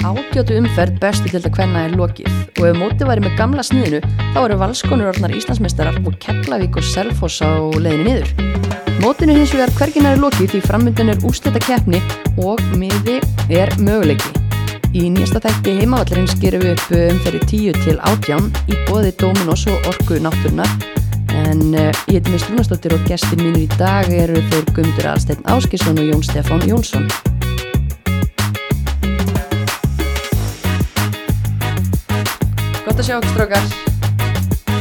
Átjótu umferð bestu til þetta hvenna er lokið og ef mótið væri með gamla sniðinu þá eru valskonur orðnar Íslandsmeistarar og Keflavík og Selfoss á leiðinu niður. Mótinu hins vegar hvergina er lokið því framöndin er úslita keppni og miði er möguleiki. Í nýjasta þætti heimavallarins gerum við upp umferði 10 til 18 í bóði Dominos og Orku náttúrunar en uh, ég heiti Mist Rúnastóttir og gestin mínur í dag eru þeir Guðmundur Alsteinn Áskisson og Jón Stefán Jónsson. Gott að sjá okkur strókar.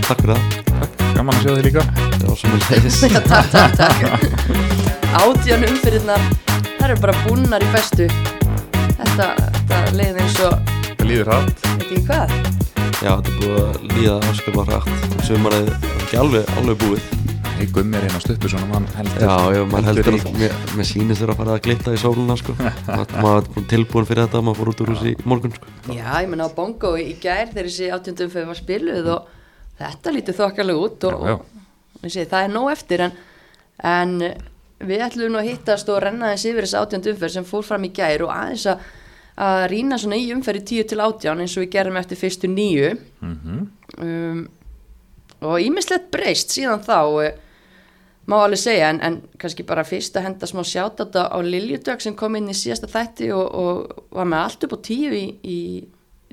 Takk fyrir það Gaman að sjá þig líka Já, sem er leiðis Já, takk, takk, takk. Átján umfyrirnar, það eru bara búnnar í bestu. Þetta, þetta leiði eins og, Það líður hratt veit ekki hvað. Já, þetta er búið að líða afskaplega hrætt Sumarið er ekki alveg, alveg búið Hey, Gummi er hérna stuppu svona mann heldur Já, já, maður heldur í- mér, mér sýnist þér að fara að glita í sóluna sko. maður er búin tilbúin fyrir þetta maður fór út úr þessi í morgun sko. Já, ég menna á bongo í gær þegar þessi átjöndum umfyrir var spiluð og þetta lítið þokkalega út og, Já, já. og segi, það er nóg eftir en, en við ætlum nú að hittast og renna þess yfir þessi átjöndum umfyrir sem fór fram í gær og aðeins að, að rýna svona í umferði 10 til 18 eins og við gerum eftir fyrstu nýju Mhm. um, og ímislegt breyst síðan þá eh, má alveg segja en, en kannski bara fyrst að henda smá sjátt á Liljudögg sem kom inn í síðasta þætti og, og var með allt upp á tíu í, í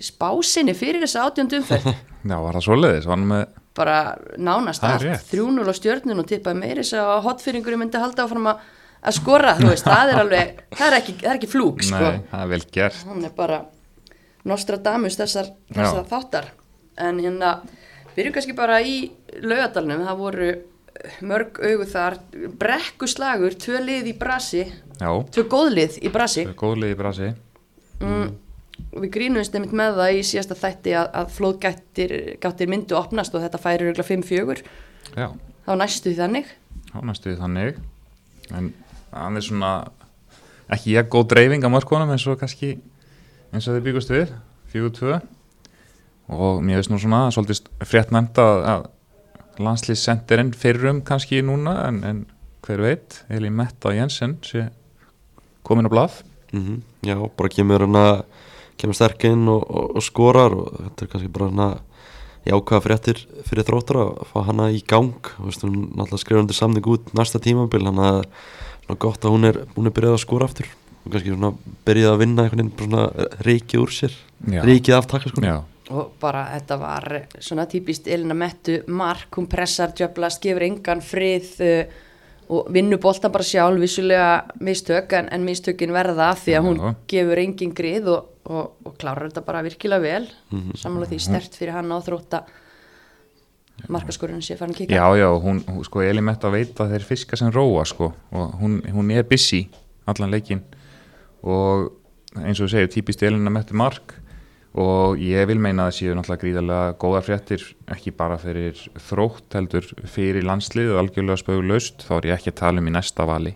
spásinni fyrir þessa átjöndu umferð. Já, var það svoleiðis, var hann með bara nánast allt. 3-0 á stjörnun og tippaði meiri þess að hotfyringur myndi halda áfram að, skora þú veist, það er alveg, það er ekki, það er ekki flúk sko, Nei, það er vel gert. Hann er bara Nostradamus þessar, þessar þáttar. En hérna, byrjum kannski bara í laugadalunum, það voru mörg augu þar, brekkuslagur tvö lið í brasi. Já, tvö góðlið í brasi. Góðlið í brasi. Mm, og við grínumst einmitt með það í síðasta þætti að, að flóðgættir myndu opnast og þetta færi örgulega 5-4 Já, þá næstu því þannig. Þá næstu því þannig. En hann er svona ekki ég góð dreifing á mörkunum eins og kannski eins og þið byggust við 4-2 og mér veist nú svona svolítið frétt nefnt að, að landslýssendirinn fyrrum kannski núna en, en hver veit, Eli Metta Jensen sé komin á blað. Mm Já, bara kemur hann að kemur sterk inn og, og, og skorar og þetta er kannski bara hann að jákvæða fréttir fyrir þróttur að fá hana í gang. Veist, hún náttúrulega skrifa undir samning út næsta tímabil hann að svona gott að hún er, hún er byrjað að skora aftur og kannski svona byrjað að vinna einhvern veginn svona reikið úr sér Já. reikið af takka sko Já, og bara þetta var svona típist Elina Mettu mark, hún pressar djöflast, gefur engan frið uh, og vinnur boltan bara sjálf. Vissulega mistök en, en mistökin verða af því að hún Já. gefur engin grið og, og, og klárar þetta bara virkilega vel. Sammála því stert fyrir hann á þrótta markaskorun sé farin að kika já, já hún, hún, sko, Eli Metta veit að þeir fiska sem róa sko, og hún, hún er busy allan leikin og eins og þú segir, típist Elina Mettu mark og ég vil meina að það séu náttúrulega gríðarlega góðar fréttir ekki bara fyrir þrótt heldur fyrir landslið og algjörlega spögulaust þá er ég ekki að tala um í næsta vali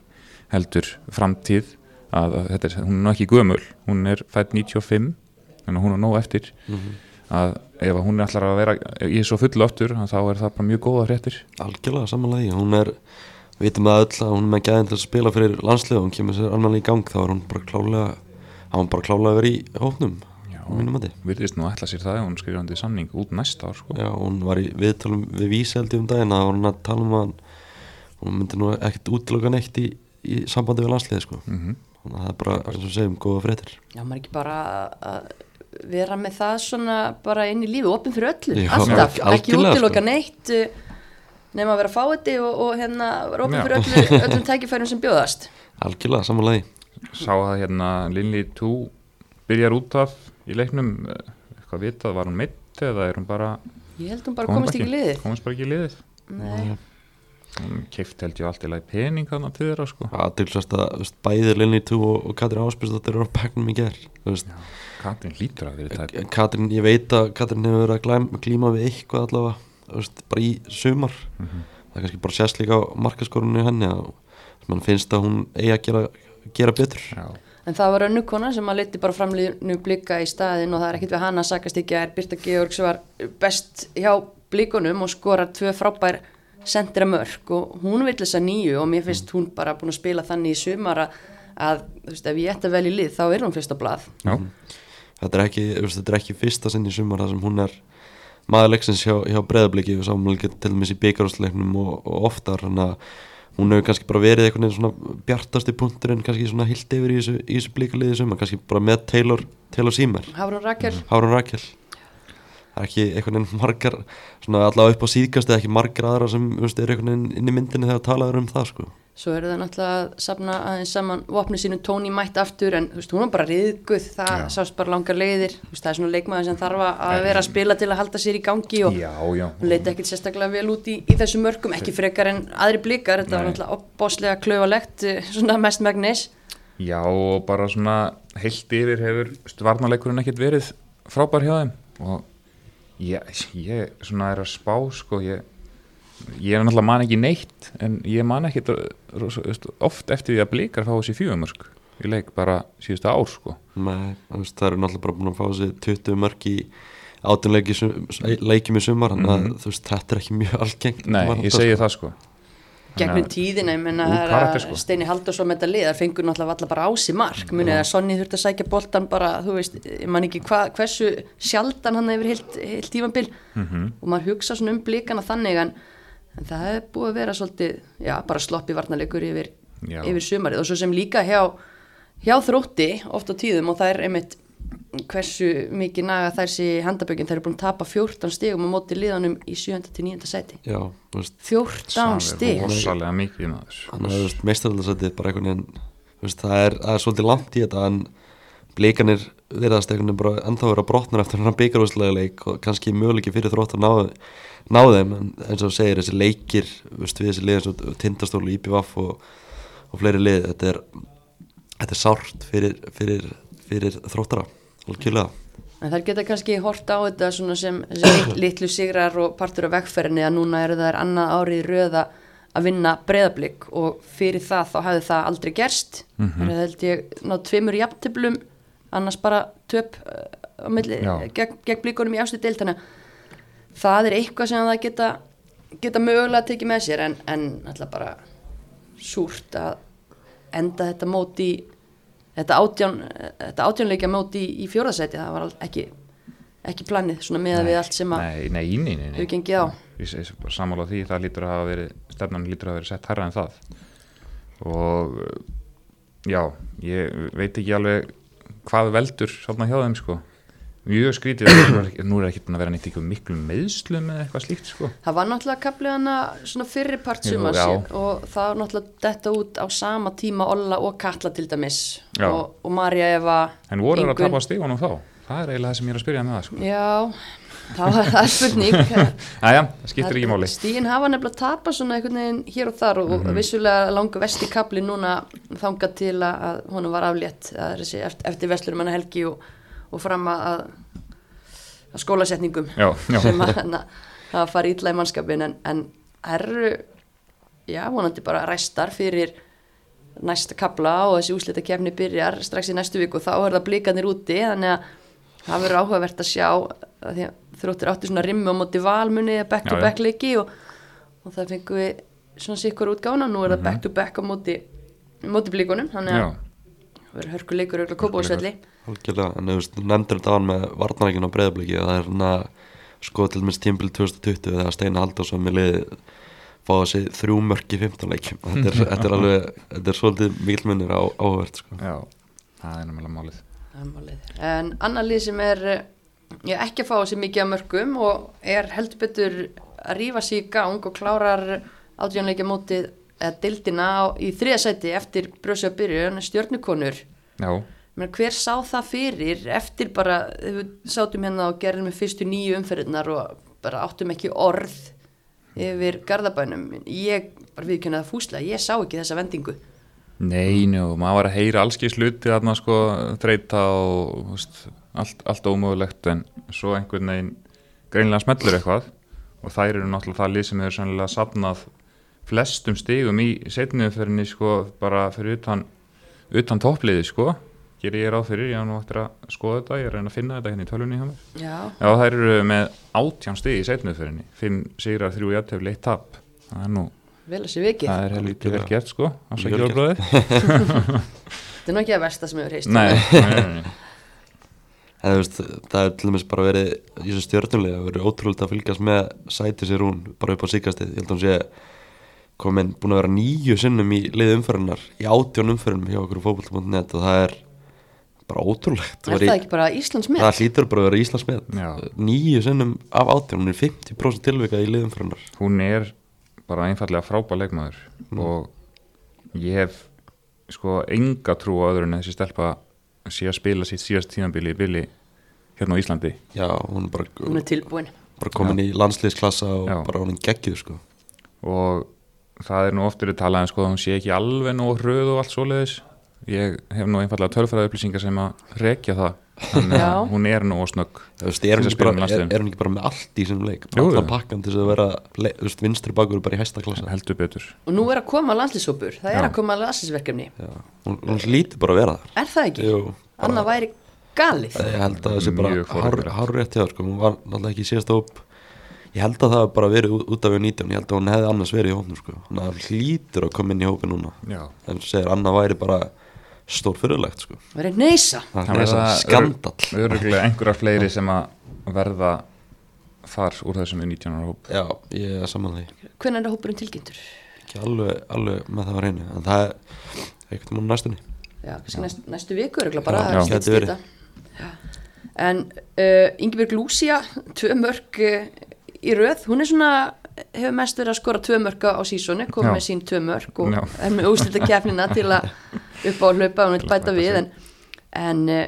heldur framtíð að, að þetta er, hún er ekki gömul. Hún er fætt 95 þannig að hún er nóg eftir. Að ef að hún er allar að vera í svo fullu aftur þá er það bara mjög góða fréttir. Algjörlega samanlega hún er, við vitum það öll að hún er með gæðin til að spila fyrir landslið og hún kemur sér alveg í gang þá er hún bara klálega virðist nú ætla sér það ef hún skrifandi samning út næsta ár sko. Já, hún var í viðtalum við víseldi um daginn að hún að tala um að hún myndi nú ekkert útiloka neitt í, í sambandi við landsliði sko. mm þannig að það er bara, eins og segjum, góða fréttir Já, maður ekki bara að- að vera með það svona bara inn í lífi, opinn fyrir öllu, Já, alltaf, ekki útiloka sko. neitt uh, nema að vera fáiði og, og hérna vera opinn fyrir öllu, öllum tækifærum sem bjóðast. algjörlega, samanlegi sá að hérna Lilli 2 byrjar út af í leiknum eh, eitthvað vitað, var hún meitt eða er hún bara Ég held hún bara Kom komist ekki. í liðið. komast bara ekki í liðið keift held ég allt í lagi pening þannig til þeirra sko. að þú veist, bæði Linni 2 og, og Katrín Áspilsdóttir eru á bekknum í ger Katrin lítur að vera tæp Katrín, ég veit að Katrín hefur verið að glæm, glíma við eitthvað allavega veist, bara í sumar Mhm. það er kannski bara sérst líka á markaskorunni henni að mann finnst að hún eigi að gera, gera betur Já, en það var önnu kona sem að liti bara framlýnu blika í staðin og það er ekkit við hana að sakast ekki að er Birta Georg sem var best hjá blikunum og skorar tvö frábær sendira mörg og hún vill þessa nýju og mér finnst hún bara búin að spila þannig í sumar að, þú veist, ef ég ætti að velja lið þá er hún fyrst á blað. Já, þetta er ekki, þetta er ekki fyrsta sinn í sumar þar sem hún er maður leiksins hjá, hjá breðabliki við sáum til dæmis í byggarúsleiknum og, og oftar þannig að hún hefur kannski bara verið einhvern veginn svona bjartasti punkturinn kannski svona hilt yfir í þessu, þessu blíkaliði sumar kannski bara með Taylor, Taylor Seymour Hafrún Rakel. Hárun Rakel. Það er ekki einhvern veginn margar svona allavega upp á síðkast eða ekki margar aðra sem þú veist, er einhvern veginn inn í myndinni þegar talaður um það sko Svo eru það náttúrulega að safna aðeins saman vopni sínu tóni mætt aftur en þú veist, hún var bara riðguð, það Já. sást bara langar leiðir, þú veist, það er svona leikmaður sem þarf að vera að spila til að halda sér í gangi og Já, já hún leiti ekkert sérstaklega vel út í, í þessu mörgum, ekki frekar en aðri blikar, þetta var Nei. náttúrulega opbáslega klauvalegt, eh, svona mest megnis Já og bara svona heilt yfir hefur varnarleikurinn ekkert verið frábær hjá þeim og ég, ég svona er að spá sko ég, ég er náttúrulega man ekki neitt en ég man ekkert veist, oft eftir því að blikar fá þessi fjögumörk í leik bara síðustu ár sko. Nei, þú veist, það eru náttúrulega bara búin að fá þessi 20 mörg í áttunleiki leikjum í sumar þannig að þú veist, þetta er ekki mjög algengt Nei, ég segi sko. það sko. Gegnum tíðina, ég menna er sko. Steini Haldursson með þetta lið, það fengur náttúrulega allar bara á sig mark, munið að Sonny þurfti að sækja boltan bara, þú veist, ég man ekki hva, hversu sjaldan hann hefur heilt, heilt tímabil. Mhm. og maður hugsa svona um blikana þannig en, en það hefur búið að vera svolítið, já, bara sloppi varnarleikur yfir, yfir sumarið. Og svo sem líka hjá, hjá þrótti oft á tíðum og það er einmitt hversu mikið naga þær sé handabökin, þær eru búin að tapa 14 stigum á móti liðanum í 7. til 9. sæti. Já, veist, 14 Það er stig. rosalega mikið meistaraldarsætið bara einhvern veginn veist, það er, það er svolítið langt í þetta en blikanir virðast einhvern veginn bara ennþá vera brotnar eftir hann byggarúslega leik og kannski möguleiki fyrir þrótt að ná, ná þeim en eins og segir, þessi leikir veist, við þessi lið eins og tindastólu, IPVF og, og fleiri lið þetta er, þetta er sárt fyrir, fyrir, fyrir þróttara algjörlega En þær geta kannski hort á þetta svona sem þessi lit- litlu sigrar og partur af vegferðinni að núna eru þær annað árið í röða að vinna breyðablík og fyrir það þá hefði það aldrei gerst. Mm. -hmm. Það held ég náð tveimur jafntöflum, annars bara töp uh, á milli, gegn, gegn blíkunum í ástu deild. Þannig að það er eitthvað sem það geta, geta mögulega tekið með sér en, en alltaf bara súrt að enda þetta mót í þetta átján, þetta átjánleikja mót í, í fjóðarsæti, það var ekki ekki planið, svona meða við allt sem að hefur gengið á. Sammála því, það lítur að hafa verið stefnan lítur að hafa verið sett herra en það. Og já, ég veit ekki alveg hvað veldur svona hjá þeim sko mjög skrítið, nú er ekki- að vera neitt ykkur miklu meðslum eða eitthvað slíkt sko. Það var náttúrulega kaplið hana svona fyrri part Jú, sumars og það var náttúrulega detta út á sama tíma Olla og Katla til dæmis Já. og, og Marja Eva en voru þeir að tapa stígunum þá? Það er eiginlega það sem ég er að spyrja með það sko. Já, það var það er spurning. Æja, það skiptir ekki máli. Stíðin hafa nefnilega tapað svona einhvern veginn hér og þar og Mhm. vissulega langu vesti kapli núna þangað til að, að honum var aflétt að eftir, eftir vesturum hennar helgi og, og fram að, að, að skólasetningum Já, já. sem að, að, að fara ítla í mannskapin en, en eru já, vonandi bara ræstar fyrir næsta kapla og þessi úslita kefni byrjar strax í næstu viku og þá er það blikanir úti. Þannig að það verður áhugavert að sjá að því að þróttir áttu svona rimmu á móti valmunni eða back to back leiki og, og það fengum við svona sikkur útgána nú er það back to back á móti móti blíkunum þannig að það verður hörkuleikur auðvitað kópáðsvelli algjörlega, en þú nefndir þetta án með varnarækina á breyðabliki og það er hérna sko til dæmis tímbil 2020 þegar Steina Haldarsson með liði fá þessi þrjú mörk í 15 leikjum þetta er, þetta er alveg, þetta er svolítið mikilmunir á áhverð sko. já það er náttúrulega málið Það er málið. En annar lið sem er eh, já, ekki að fá sér mikið af mörgum og er heldur betur að rífa sig í gang og klárar átjónleikja mótið eða dildina á, í þriðasæti eftir brösja byrjun stjörnukonur. já, Men hver sá það fyrir eftir bara, við sátum hérna og gerðum með fyrstu nýju umferðinar og bara áttum ekki orð yfir Garðabænum. Ég, bara viðkynna það fúslega, ég sá ekki þessa vendingu. Nei, njó, maður var að heyra allski sluti þarna sko, þreita og veist, allt, allt ómögulegt en svo einhvern veginn greinilega smellur eitthvað og þær eru náttúrulega það lið sem hefur sannlega safnað flestum stigum í setniðumferðinni sko bara fyrir utan, utan toppliði sko gerir ég ráð fyrir, ég á nú eftir að skoða þetta ég er að reyna að finna þetta hérna í tölunni hjá mér Já, Já, þær eru með átján stigi í setniðumferðinni, fimm sigrar, þrjú jættefli, eitt tap það er nú, vel að sé vikið. það er helvítið vel gert sko ásækja gert. bróðið Þetta er nú ekki að versta sem hefur heist. Nei, nei, nei, nei. En þú veist, það er til dæmis bara verið í þessu stjörnulega, verið ótrúlega að fylgjast með sæti sér hún bara upp á síkastið, ég held að hún sé komin, búin að vera nýju sinnum í lið umferðunar, í átjón umferðunum hjá okkur fókbalt.net og það er bara ótrúlegt. Er það ekki bara Íslands með? Það hlýtur bara að vera Íslands með Já. nýju sinnum af átjón, hún er 50% tilvika í lið umferðunar hún er bara einfallega frábær leikmaður og ég hef sko enga trú á öðru en þessi stelpa sé að spila sitt síðast tíðanbili í bili hérna á Íslandi. Já, hún er bara, Hún er tilbúin. bara komin í landsliðsklassa og Já. bara hún er geggjuð sko. Og það er nú oftur talað en sko að hún sé ekki alveg nóg hröð og allt svoleiðis ég hef nú einfallega tölfræði upplýsingar sem að rekja það þannig að hún er nú snögg Þú veist, er, hún Til með er, er hún ekki bara með allt í sinum leik jú. pakkan til þess að vera le- veist, vinstri bakur bara í hæsta klassa heldur betur Og nú er að koma landslýsópur Það er Já. að koma landslýsverkefni Já, hún, hún lítur bara að vera það Er það ekki? Jú, bara- Anna væri galið ég held að það sé bara Mjög hár, forvitnilegt. hár rétt hjá þér, sko. hún var náttúrulega ekki í síðasta hóp ég held að það hafi bara verið út, af við 19 ég held að hún hefði annars verið í hópnum sko. hann hlýtur að koma inn í hópi núna Já. en segir Anna væri bara stór fyrirlegt sko. Neysa það er þess að skandall öruglega einhverjar fleiri sem að verða þar úr þessum 19 ára hóp já, ég er saman því Hvernig er hópurinn tilkynntur? ekki alveg, alveg með það á reynu en það er eitthvað múin næstunni Já, kannski næst, næstu viku er bara Já, verið. þetta. Já. En uh, Ingibjörg Lúsía tvö mörg uh, í röð hún er svona, hefur mest verið að skora tvö mörg á sísónu, komið með sín tvö mörg og Já. er með úslita kefnina til að upp á að hlaupa og neitt bæta við en, en uh,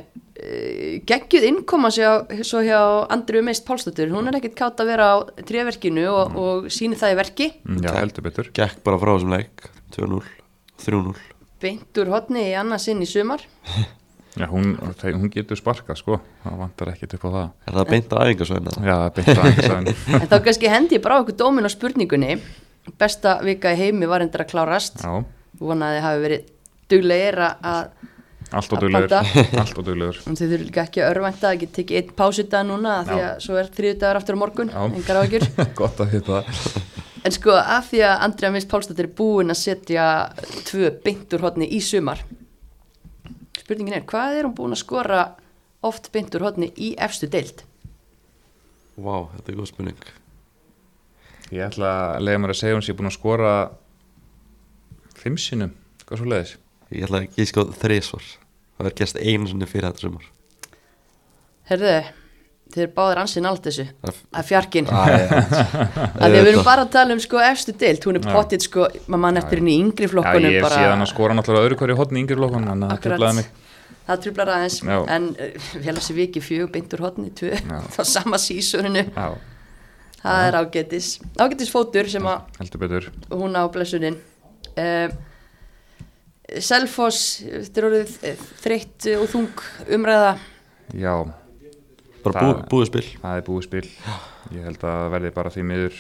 geggjuð innkoma sér svo hjá Andriu Meist Pálsdóttur. Hún er ekkit kátt að vera á tréverkinu og, og síni það í verki. Mm, Já, heldur betur. gekk bara frá þessum leik 2-0, 3-0 beint úr hotni í annarsinn í sumar Já, hún, hún getur sparkað sko. Það vantar ekkert upp á það. Er það beint að æfingasvæðina Já, beint að einhversaðin En þá kannski hendi ég bara á okkur dómin á spurningunni. Besta vika í heimi var endur að klárast. Já, Vonaði þið hafi verið duglegir að allt og Að duglegur panta. Allt og duglegur en þið þurfum líka ekki að örvænta að geta tekið einn pásutdag núna af því að svo er þriðudagur aftur á morgun. Já. engar áhyggjur. Gott að vita það. En sko af því að Andrea Mist Pálsdóttir er búin að setja tvö beintur hodni í sumar Spurningin er, hvað er hún búin að skora oft beintur hodni í efstu deild? Vá, þetta er góð spurning. Ég ætla að leiða mér að segja hún sé búin að skora Fimm sinnum, hvað svo leiðis Ég ætla ekki sko þrísvar Það er gæst einu sinni fyrir þetta sumar. Herðu, er báðir ansinn allt þessu. Að fjarkinn. Að því við erum bara að tala um sko efstu deild. Hún er Já. pottitt sko, maður mann eftir henni í yngri Já, flokkunum ég hef bara, síðan að skora náttúrulega öðru hverju hotni yngri flokkun Þannig að það trublar aðeins. Já. en vel að sé viki fjög beintur Já. þá sama sísuninu Já, það er ágætis. Ágætis fótur sem að heldur betur. hún á blessunin. Uh, Selfoss þetta er orðið eh, þreytt og þung umræða. Já, Bara bú, Það- búið spil. Það er búið spil. Ég held að það verði bara því miður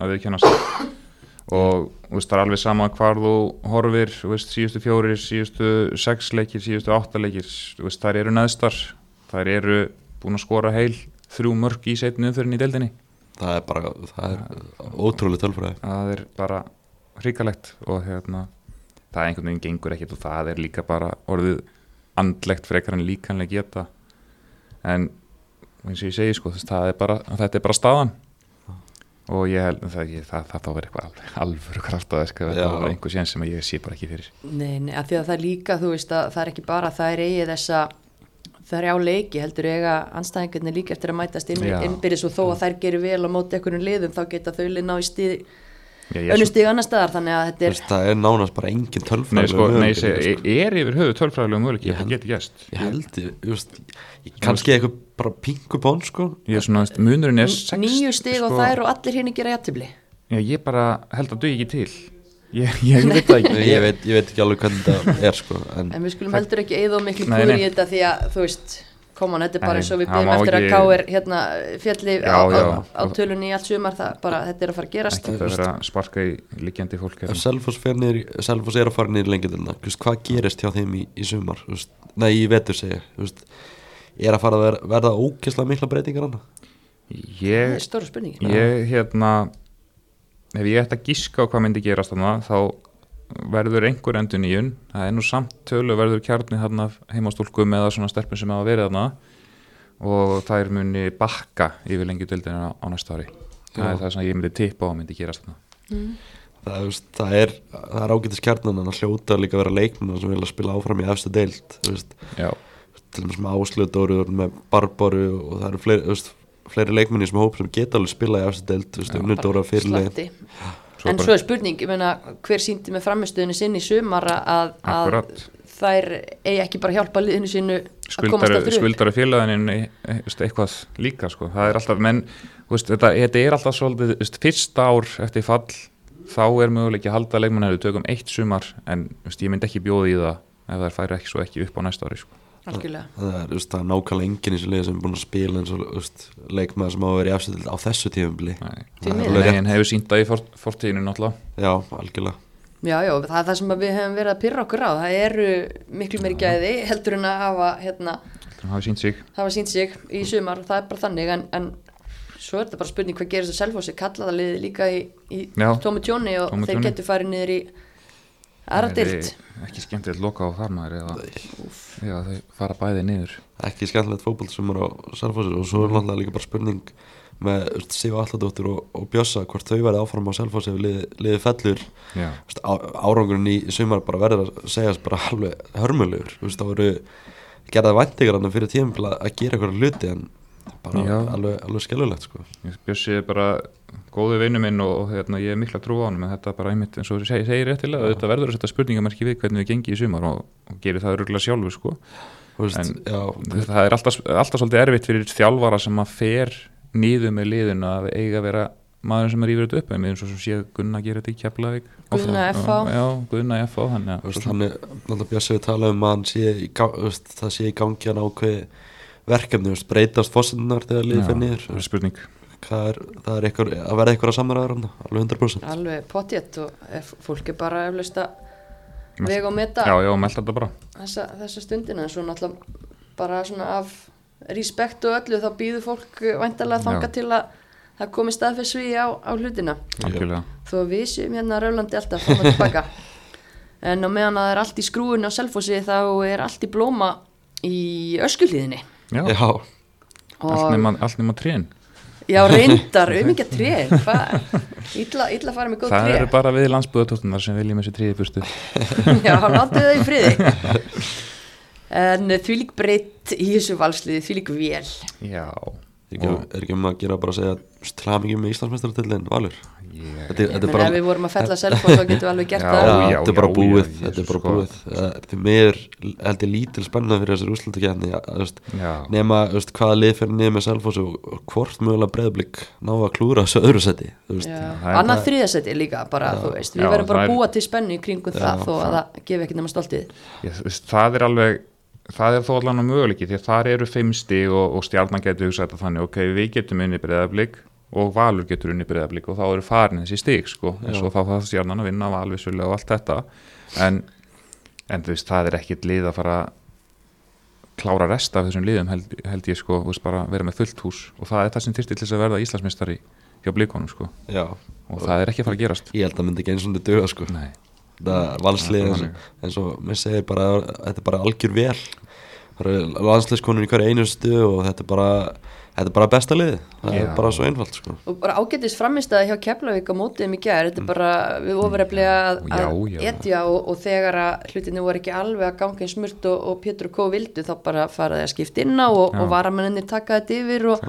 að viðkjannast og þú veist, það er alveg sama hvar þú horfir, þú veist, síðustu fjórir síðustu sex leikir, síðustu átta leikir. Þú veist, þær eru neðstar. Þær eru búin að skora heil þrjú mörg í setinu umfyrin í deildinni. Það er bara, það er ótrúlega tölfræði. Það er bara hrikalegt og hérna það einhvern veginn gengur ekkert og það er líka bara orðið andlegt frekar en líkanleg geta en eins og ég segi sko þess, það er bara, þetta er bara staðan. Og ég held það, ég, það, það þá verður eitthvað alveg, alvöru kraft að það Já. var einhver sér sem ég sé bara ekki fyrir. Nei, nei, af því að það er líka, þú veist að það er ekki bara að það er eigið þessa það er á leiki, heldur eiga anstæðingarnir líka eftir að mætast innbyrðis og þó að þær gerir vel á móti einhverjum liðum þá geta þau lið ná í stíð Stíð annar staðar, þannig að þetta er Veist, Það er nánast bara engin nei, tölfræði sko, nei, ég segi, er yfir höfu tölfræðilega möguleik, Ég ég held- geti gæst Ég held, ég, ég Kannski eitthvað bara pingu bón sko. Ég er svona, veist, munurinn er sex, nýju stíð sko, og þær og allir hinn gera jættibli já, ég bara held að duð ekki til. Ég, ég veit það ekki. Ég veit, ég veit ekki alveg hvernig þetta er sko En en við skulum heldur ekki eða miklu Nei, nei. í þetta því að þú veist koma þetta er bara eins og við byrjum eftir að ekki- K.R. hérna fjalli Já, á, á, já. á tölunni í allt sumar það bara, þetta er að fara að gerast að vera að sparka í liggjandi fólk ef hérna. Selfoss fer niður í- Selfoss er að fara niður lengjadilna Hvað gerist hjá þeim í, í sumar? Nei, í vetur segja Er að fara að vera, verða ókesslega mikla breytingar það ég, er ég hérna ef ég ætti að gíska á hvað myndi gerast þarna þá verður einhver endur nýjun það er nú samt tölu verður kjarni heimastúlkum eða svona stelpum sem hafa verið þarna. Og þær muni bakka yfir lengi dildina á, á næsta ári. Það er það sem ég myndi tippa og myndi gerast þarna. Það, það er, það er ágætis kjarnan en það hljóta líka að vera leikmennar sem vilja spila áfram í efstu deild til dæmis með Áslöðdóru með Barbaru og það eru fleiri, fleiri leikmenni sem hóp sem geta alveg spila í efstu deild Unnudóra fyrirlegin Slatti. Svo en bara- svo er spurning, ég meina hver síndi með framistöðinu sinni í sumar að, að þær eigi ekki bara að hjálpa liðinu sínu að komast skuldari, aftur upp skuldari félaginin eitthvað líka sko. það er alltaf, menn veist, þetta, þetta er alltaf svolítið, veist, fyrsta ár eftir fall, þá er möguleik að halda leikmann við tökum eitt sumar en veist, ég myndi ekki bjóða í það ef það færi ekki svo ekki upp á næsta ári sko. Algjörlega. Það er, það er nákvæmlega enginn í þessu liði sem er búin að spila eins og leikmaður sem á að vera í deild á þessu tífumli. Negin hefur sínt það í fort, fortíðinu náttúrulega. Já, algjörlega. Já, já, það er það sem að við hefum verið að pyrra okkur á. Það eru miklu meiri gæði heldur en að hafa, hérna, hafi sínt sig. hafa sínt sig í sumar. Það er bara þannig, en, en svo er þetta bara spurning hvað gerist að Selfossi? Kalla það liði líka í, í. Tómi Tjóni og Tómi þeir getur farið niður í aðra þið- ekki skemmtilegt loka á þar maður eða, eða þau fara bæði niður. Ekki skemmtilegt fótboll sem er á Selfossi og svo er náttúrulega líka bara spurning með Sifa Alladóttir og, og Bjössa hvort þau verði áfram á Selfossi ef liði, liði fellur. Árangurinn í sumar bara verður að segjast bara alveg hörmulegur. Þá voru gerðað væntingar fyrir tíma að gera eitthvað hluti en bara Já. alveg, alveg skellulegt sko. Bjössi er bara góðu vinnu minn og, og hérna, ég er mikla trú á hann en þetta er bara einmitt eins og þú segir, segir réttilega þetta verður að setja spurningamarki við hvernig við gengi í sumar og, og gerir það örgulega sjálfur sko. Þú veist, En- já, það er alltaf, alltaf svolítið erfitt fyrir þjálfara sem að fer nýðu með liðinu að eiga að vera maður sem er yfir þetta upp en eins og sem sé Gunna gera þetta í Keflavík Gunna. FH. já, Gunna FH þannig að veist, hann er náttúrulega Bjössi við tala um að sé í, ga- þú veist, það sé í gangi hann ákveði verkefni, breytast fósindunar þegar liðið fyrir er veist, spurning hvað er, það er eitthvað, að verða eitthvað að samræðar hann, alveg 100% alveg potjett og ef fólk er bara eflaust að vega og meta já, já, meld þetta bara. þessa, þessa stundina en svo náttúrulega bara svona af respekt og öllu þá býður fólk væntalega þanga Já. til að það komi staðfess við á, á hlutina. Algjörlega. Þó að við séum hérna rölandi alltaf fram og tilbaka en á meðan að það er allt í skrúinu á selfossi þá er allt í blóma í öskulíðinni já, já, allt og nema, allt nema trén já reyndar um ekki að tré illa, illa að fara með góð það tré. eru bara við landsbúðatóttunar sem viljum þessi tríði burstu já, láttu það í friði. En því lík breytt í þessu valsliði, því lík vel já, er ekki, er ekki um að gera bara að segja til hamingi með Íslandsmeistartillin Valur ég, þetta er, þetta bara við vorum að fella selfos þá getum við alveg gert Já, það. Já, já, þetta er bara búið, þetta er bara sko. búið. Það er meður, held ég lítil spenna fyrir þessar úrslutakefni já, nema, veist, hvaða lið fyrir niður með Selfoss og og hvort mögulega breyðblik ná að klúra þessu öðru seti er annað þriðasetti líka bara, þú veist, við verðum bara búa til spennu í kringum það þó að það gefi ekki nema stoltið það er alveg það er þó allan að möguleiki því að þar eru fimm stig og, og stjarnan getur hugsað þetta þannig ok, við getum unni breyðablík og Valur getur unni breyðablík og þá eru farin þessi stig sko, en Já. svo þá það stjarnan að vinna valvissulega og allt þetta. En, en þú veist, það er ekkit lið að fara klára resta af þessum liðum held, held ég sko, veist, bara vera með fullt hús. Og það er það sem þyrfti til þess að verða Íslandsmeistari hjá blíkonum sko. Já, og það er ekki að fara að gerast. Ég held að myndi ekki eins og þetta döga sko. Nei, það valslið eins, eins og mér segir bara, þetta er bara algjör vel. Það eru landsliðskonur í hverju einustu og þetta er bara þetta er bara besta lið, það Já. er bara svo einfalt sko. Og bara ágætist framistæði hjá Keflavík á mótiðum í gær, þetta er bara við ofureflega að, Já, að etja og, og þegar að hlutinu voru ekki alveg að ganga eins smurt og, og Pétur Kó vildu þá bara faraði að skipta inn á og, og varamenninni taka þetta yfir og,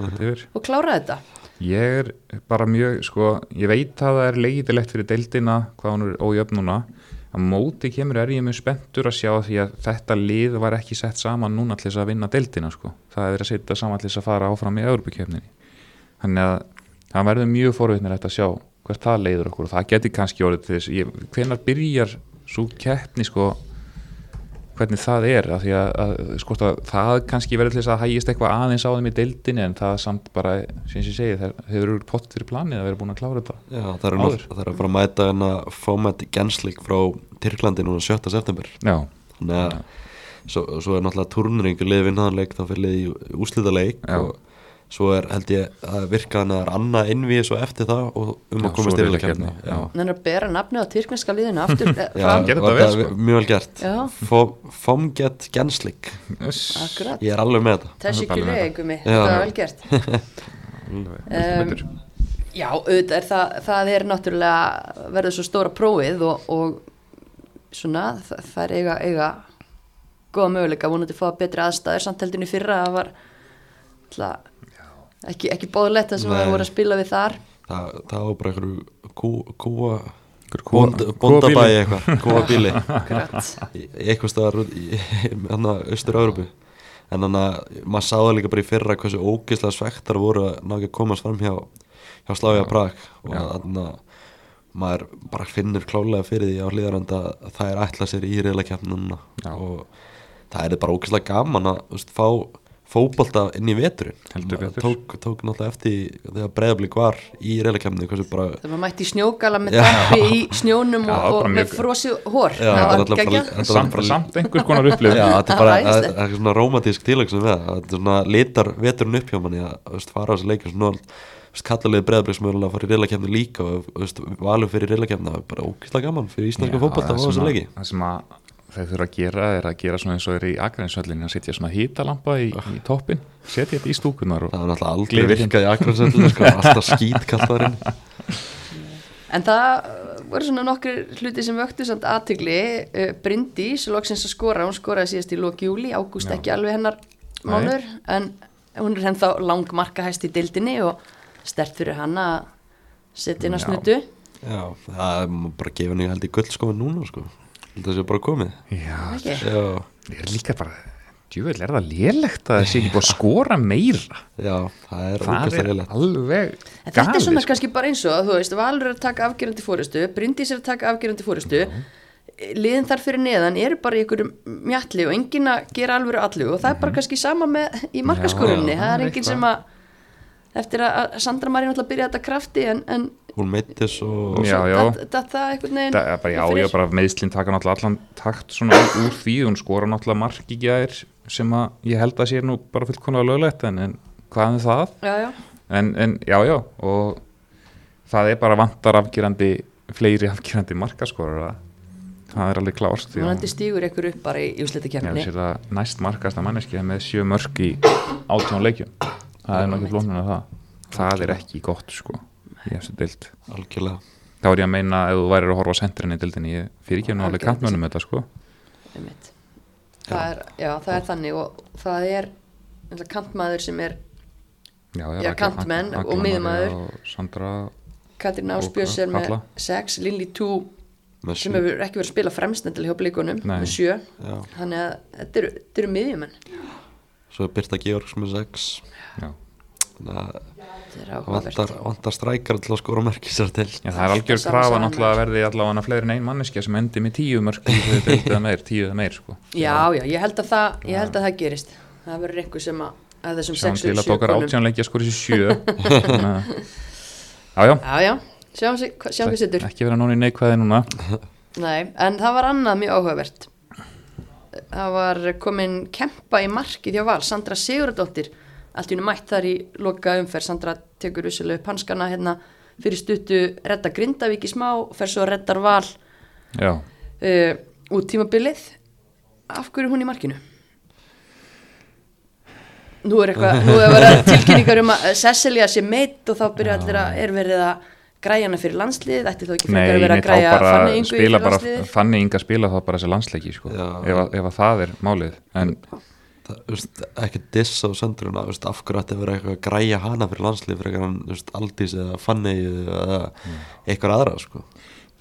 klára þetta. Ég er bara mjög, sko, ég veit að það er leiðilegt fyrir deildina hvað hún er ójöfn Á móti kemur er ég mjög spenntur að sjá því að þetta lið var ekki sett saman núna til þess að vinna deildina, sko. Það er verið að setja saman til þess að fara áfram í Európa-kefninni. Þannig að það verður mjög forvitnilegt að sjá hvert það leiður okkur og það geti kannski orðið til þess. Hvenar byrjar svo keppni, sko, hvernig það er af því að, að, sko, að það kannski verður til þess að hægist eitthvað aðeins á þeim í deildinni en það er samt bara, sem ég segi þeir eru pott fyrir planið að vera búin að klára þetta já, það eru það eru að fara að mæta hérna fómætt genslik frá Tyrklandi núna 7. september já, að svo, svo er náttúrulega turneringu lið vinnaðanleik þá fyrir lið í úslita leik Já. og svo er held ég að virka hann að það er annað innvíð svo eftir það og um Já, að komast riðlakeppni. já. Þannig að bera nafnið á tyrkneska liðinu aftur eh, Já, er sko. mjög vel gert Fomget Genslik akkurat. ég er alveg með þetta Þessi Það er leigumi, Já. það var vel gert. um, Já, auðvitað er það, það er náttúrulega verður svo stóra prófið og, og svona það, það er eiga, eiga góða möguleika vonandi að fá betri aðstæður samtaldinu fyrra að var ætla, ekki, ekki bóðlegt það sem Nei. það voru að spila við þar. Það, það var bara einhverju kú, kúa bond, bondabæi eitthvað, kúa bíli eitthvað staðar hann að austur-Európu en hann að maður sáða líka bara í fyrra hversu ógeðslega svektar voru að ná ekki að komast fram hjá, hjá Slavia Prag. Og þannig að maður bara finnur klálega fyrir því á hlýðaranda að það er ætlað sér í núna. Já. og það er bara ógeðslega gaman að veist, fá fótbolta inn í veturinn. Heldur Maður betur. tók, tók náttúrulega eftir þegar breyðablík var í bara Það var mætt í snjógala með tappi í snjónum Já, og, og með frosið hór Já, það var alltaf samt, samt einhvers konar upplifun. Já, þetta er bara, það er eitthvað svona rómatísk tilöksun við það, er svona litar veturinn upp hjá manni að fara á þessu leikjum svona kallalegi breðabliksmögulega að fara í reylakefni líka og valur fyrir reylakefni það er bara ókvæslega gaman fyrir íslenska fótbolta á það sem að- það þeir þurfa að gera er að gera svona eins og þeir í Akransvöllin að setja svona hítalampa í, í toppin setja þetta í stúkunar og það er náttúrulega aldrei virkað í akkuræðsöldinu sko, alltaf skít kallarinn En það voru svona nokkur hluti sem vöktu samt aðtigli uh, Bryndís, loksins að skora hún skoraði síðast í lók júli, ágúst ekki alveg hennar mánuður en hún er ennþá langmarkahæst í dildinni og stert fyrir hann að setja inn Já. snutu. Já, það er bara að gefa henni held í núna sko, held að það sé bara komið. Já, Ekki? já, ég er líka bara djúvel er það lélegt að það sé ekki búið að skora meira? Já, það er það ókvæslega er reylegt alveg En þetta er svona sko. kannski bara eins og að þú veist, Valur er að taka afgerandi fórustu, Bryndís er að taka afgerandi fórustu, liðin þar fyrir neðan eru bara í einhverjum mjalli og enginn að gera alvöru allu og það er bara kannski sama með í markaskorunni, það er enginn sem að eftir að að Sandra Marín alltaf byrja þetta krafti en, en hún meittis og Já, já. þetta það er bara, já, já, bara meðslinn taka náttúrulega allan takt svona úr því, hún skora náttúrulega mark í gær sem að ég held að sé nú bara fullkonulega löglegt en, en hvað með það? já, já. En, en já, já, og það er bara vantar afgerandi, fleiri afgerandi markaskorar það er alveg klárt því að- Vonandi stígur ykkur upp bara í úsliti Já, kemni næst markasta manneski með sjö mörg í átján leikjum. Það er nokkið flóknir að það. Það er ekki gott sko í þessu dild algjörlega. Þá er ég að meina ef þú værir að horfa á sendrinni í dildinni ég fyrir ekki alveg Algjörlega. kantmönum þetta sko. Einmitt. það er, já, það er þannig og það er kantmaður sem er Já, Já, kantmenn og Sandra Katrín Og Ásbjörns er með Kalla. 6, Lilly 2 með sem hefur ekki verið að spila fremstendilega hjá blíkunum með 7 já, þannig að þetta eru, eru miðjumenn. Svo er Birta Georgs með sex. Já. þannig að vantar, vantar strækar til að skora merkir sér til. Já, það er algjör krafa náttúrulega að er. verði allavega fleiri en ein manneskja sem endi með tíu mörg í tíu eða meir sko. já, já, ég held að það, ég held að það gerist. Það verður einhver sem að, að þessum Sjáum 6 til að tókar átjánleikja skori sér sjö. Já, já, já, já, sjáum, sjáum hvað setur ekki vera nóni neikvæði núna. Nei, en það var annað mjög áhugavert. Það var komin kempa í markið hjá Val Sandra Sigurðardóttir allt í hennu mætt þar í loka umferð. Sandra tekur vissulega upp hanskana hérna fyrir stuttu redda Grindavík í smá fer svo reddar Val Já, uh, út tímabilið. Af hverju er hún í markinu? Nú er eitthvað, nú er verið tilkynningar um að Cecilia sé meitt og þá byrja allir að er verið að græja hana fyrir landslið, ætti þá ekki nei, frekar að vera nei, að græja Ingu spila fyrir bara landsliðið? Fanny Inga spila þá bara þessi landsleiki sko. Ef, að, ef að það er málið. En ekki diss á söndruna af hverju ætti að vera eitthvað að græja hana fyrir landslið fyrir eitthvað Aldís eða Fanny eða eitthvað aðra sko.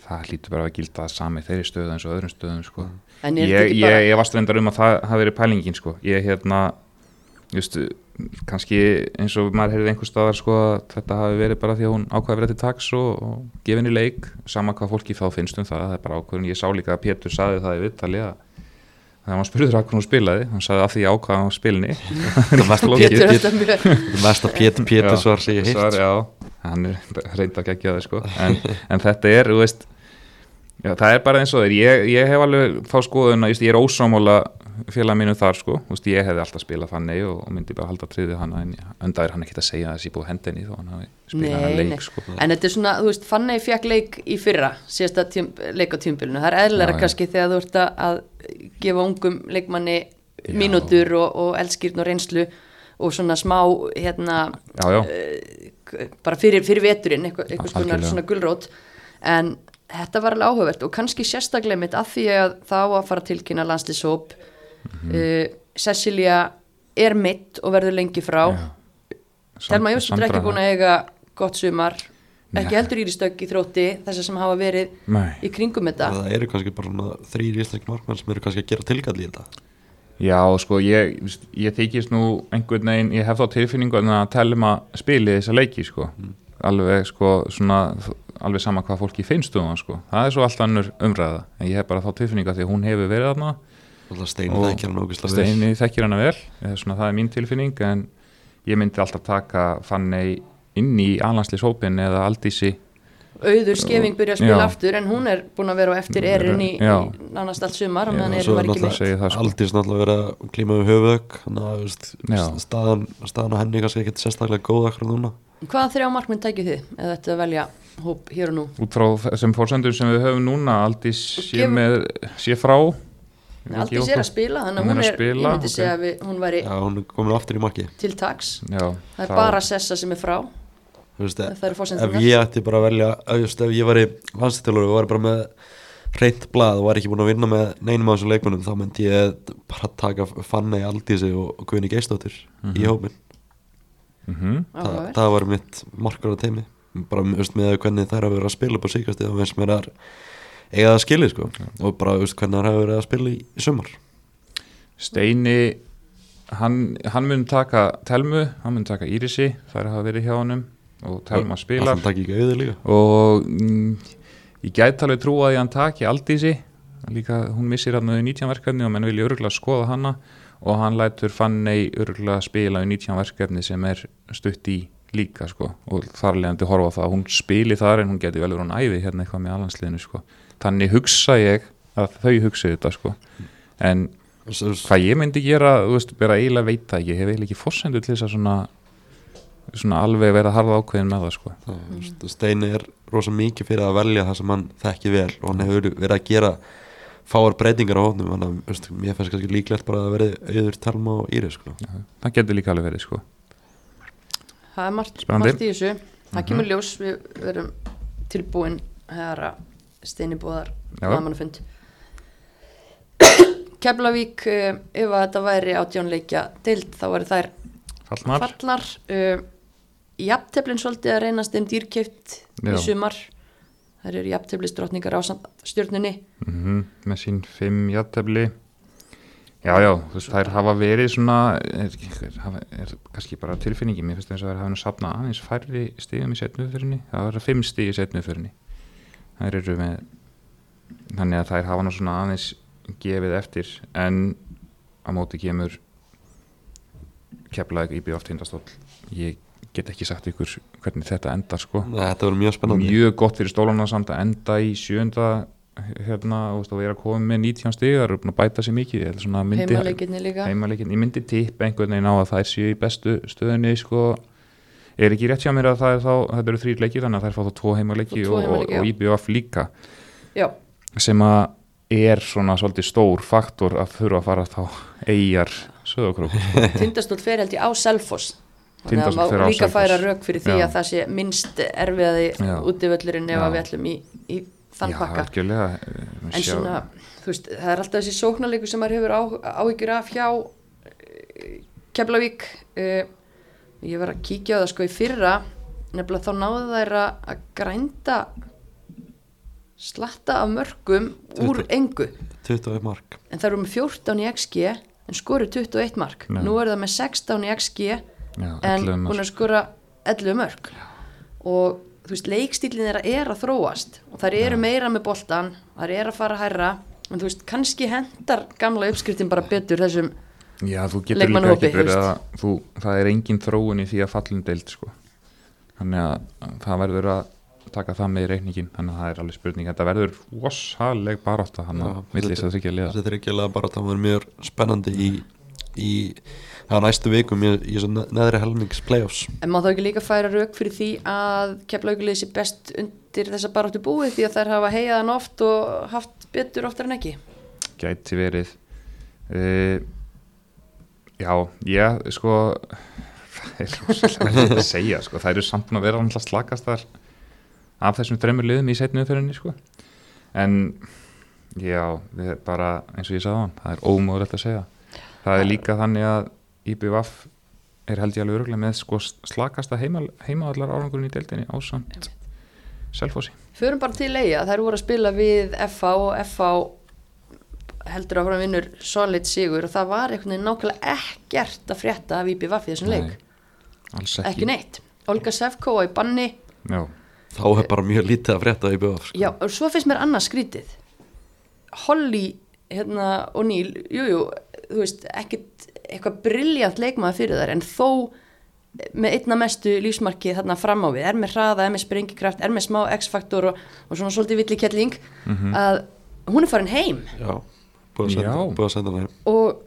það hlýtur bara að gilda sami þeirri stöðu eins og öðrum stöðum sko. En þetta ég, ég, bara- ég varst reyndar um að það hafi verið pælingin sko. ég hérna just, kannski eins og maður heyrði einhver staðar sko, að þetta hafi verið bara því að hún ákvaði verið til taks og, og gefin í leik sama hvað fólki þá finnst um það það er bara ákvörðun, ég sá líka að Pétur saði það í viðtali að þegar maður spurður að hvernig hún spilaði hann saði að því ég ákvaði á spilni. Er mest að Pétur Pétur svar sem ég heilt svar, já, hann er reynd að gegja það sko. en, en þetta er, þú veist já, það er bara eins og þeir ég, ég hef alveg þá skoðun að ég er ósámála félag mínu þar sko, veist, ég hefði alltaf spilað þannig og, og myndi bara halda triðið hana en enda er hann ekki að segja að þessi búið hendinni þó hann hafi spilað hana Nei, leik sko. En þetta er svona, þú veist, Fanney fekk leik í fyrra, síðasta tím, leik á tímbilinu. Það er já. kannski þegar þú ert að- að gefa ungum leikmanni Já. mínútur og, og elskýrn og reynslu og svona smá, hérna, Já, já, k- bara fyrir, fyrir veturinn, eitthvað, eitthvað svona, gulrót. En þetta var alveg áhugavert og kannski sérstaklega mitt af því að þá að fara að tilkynna landslýsóp. Mhm. Cecilia er mitt og verður lengi frá. já. Telma Jósson er ekki búin að eiga gott sumar Nei. ekki heldur í stögg í þrótti þessar sem hafa verið Nei. í kringum þetta það eru kannski bara svona þrýr íslensk markmenn sem eru kannski að gera tilkall í þetta Já, sko, ég, ég þykist nú einhvern veginn, ég hef þá tilfinningu að telma spili þessa leiki, sko alveg, sko, svona alveg sama hvað fólki finnst um það, sko það er svo allt annur umræða, en ég hef bara þá tilfinningu að því að hún hefur verið þarna Og þekkir hann ógislega vel. Steini þekkir hana vel, svona það er mín tilfinning en ég myndi alltaf taka Fanney inn í alansliðshópin eða Aldísi. Auður skefing byrja að spila Já. aftur en hún er búin að vera á eftir erin í, nánast allt sumar og meðan svo erin var er ekki það, sko. Aldís náttúrulega verið að klíma við höfuðök staðan, staðan á henni kannski ekkert sérstaklega góð akkur núna. Hvaða þrjá markminn tækju þið eða þetta að velja hóp hér og nú? Út frá þessum fórsendur sem við höfum núna Aldís sé, sé frá aldrei sér að spila þannig að Hún er er, að spila, ég myndi ok. segja að við, hún væri Já, hún er komin aftur í marki til taks. Já, það er þá- bara Sessa sem er frá. Þú veist, það eru ef fórsendunar ég ætti bara að velja ef, just, ef ég var í landstættilur og var bara með reynt blað og var ekki búin að vinna með neinum af þessum leikmennum þá myndi ég bara taka Fanney Aldísi og, Guðni Geistóttir í hópin Mhm. Þa, Áhugavert. það var mitt markur á teimi bara veist, með hvernig þær hafa verið að spila upp á síkast eða veist mér að eiga það skilið sko. Og bara veist, hvernig þær hafa verið að spila í, í sumar. Steini hann, hann mun taka Telmu, hann mun taka Írisi þær hafa verið hjá honum og Telma spilar. og mm, ég gæti alveg trúa að hann taki Aldísi líka hún missir hann auðvitað 19 verkefni og menn vilja örgulega skoða hana. Og hann lætur Fanney örgulega spila í 19 verkefni sem er stutt í líka sko. Og þar leðandi horfa það að hún spili þar en hún geti vel verið hún æfi hérna eitthvað með alansliðinu sko þannig hugsa ég að þau hugsa þetta sko en hvað ég myndi gera, þú veist, bara eiginlega veit það ekki, ég hef eiginlega ekki fórsendu til þess að svona, svona alveg vera harða ákveðin með það, sko. það, Steini er rosa mikið fyrir að velja það sem hann þekki vel og hann hefur verið að gera fáar breytingar á hófnum þannig að mér finnst kannski líklegt bara að verði auður Telma og Íris sko. Það getur líka alveg verið, sko. það er margt, margt í þessu það Mhm. kemur ljós, við verum tilbúin herra Steini Bóðar Já. blaðmannafund Keflavík uh, ef að þetta væri átjónleikja deild þá væri þær Fallnar. fallar uh, jafnteflin svolítið að reynast þeim dýrkjöft í sumar þær eru jafnteflisdrottningar á stjórnunni Mm með sín fimm jættefli. Já, já, þú veist, þær hafa verið svona, er, er, er kannski bara tilfinningi, mér finnst þess að þær hafa nú sapnað aðeins færri stigum í setnuðfyrinni, það var fimm stig í setnuðfyrinni. Þær eru með, þannig að þær hafa nú svona aðeins gefið eftir, en á móti kemur keflaðið í bjóft tindastóll. Ég get ekki sagt ykkur hvernig þetta endar, sko. Þetta verður mjög spennandi. Mjög gott fyrir stólana samt að enda í sjönda hérna og vera að koma með 19 stigar og bæta sér mikið. Ég held svona myndi, heimaleikinni líka. Heimaleikin, ég myndi tippa einhvern veginn á að þær séu í bestu stöðunni sko, er ekki rétt hjá mér að það er þá, þetta eru þrýr leiki þannig að þær fá þá tvo heimaleiki og, heimaleiki, og, og IBF líka. Já, sem að er svona svolítið stór faktor að þurfa að fara þá eigjar söðokrók tindastól fer held ég á Selfoss. Þannig að Tindastóll á líka færa rauk fyrir því Já. að það sé minnst erfiðaði Já. útivöllurinn ef Já. að við ætlum í, í þann Já, pakka. eh, en svona, þú veist, það er alltaf þessi sóknarleiku sem maður hefur á, áhyggjur af hjá uh, Keflavík uh, ég var að kíkja á það sko í fyrra. Nefnilega þá náðu þær að að grænda slatta af mörgum úr Tuttugu. engu 21 mark. En það eru með 14 í XG en skoru 21 mark. Já. nú er það með 16 í XG Já, en 11 mörk. hún er að skora 11 mörg og þú veist, leikstílinn þeirra er að þróast. Og þær eru meira með boltan þær eru að fara hærra. En þú veist, kannski hendar gamla uppskriftin bara betur þessum Já, þú getur líka ekki verið að þú, það er engin þróun í því að fallin deild sko. þannig að að það verður að taka það með í reikningin þannig að það er alveg spurning. Þetta verður rosaleg barátta hann Já, að milli þess að þryggja liða. Þessi þryggjulega bara það var mjög spennandi í, í á næstu vikum í, í neðri helmings playoffs. En má þá ekki líka færa rauk fyrir því að keflaugulið sé best undir þessa baráttu búið því að þær hafa heiðan oft og haft betur oftar en ekki. gæti verið. Uh, já, ég sko það er rosalega að segja sko. það eru samt að vera alltaf slakast þar af þessum þreymur liðum í setni umferðinni sko. en já, bara eins og ég sagði á hann, það er ómögulegt að segja það er líka þannig að IBVF er held ég alveg öruglega með sko slakasta heima, heimavallar árangurinn í deildinni ásamt Selfossi Förum bara til eiga, þær voru að spila við FH og FH heldur að fara vinnur solid sigur og það var einhvern veginn nákvæmlega ekkert að frétta af IBVF í þessum leik. alls Ekki. ekki, neitt. Olga Sefko í banni, Já, þá er bara mjög lítið að frétta í BF sko. já, og svo finnst mér annað skrítið. Holly hérna, og Níl, jú, jú, þú veist, ekkert eitthvað briljant leikmaður fyrir þær en þó með einna mestu lífsmarkið þarna fram á við, er með hraða, er með sprengikraft, er með smá x-faktor og, og svona svolítið villi kettling að hún er farin heim Já, búið að senda, hana heim. Og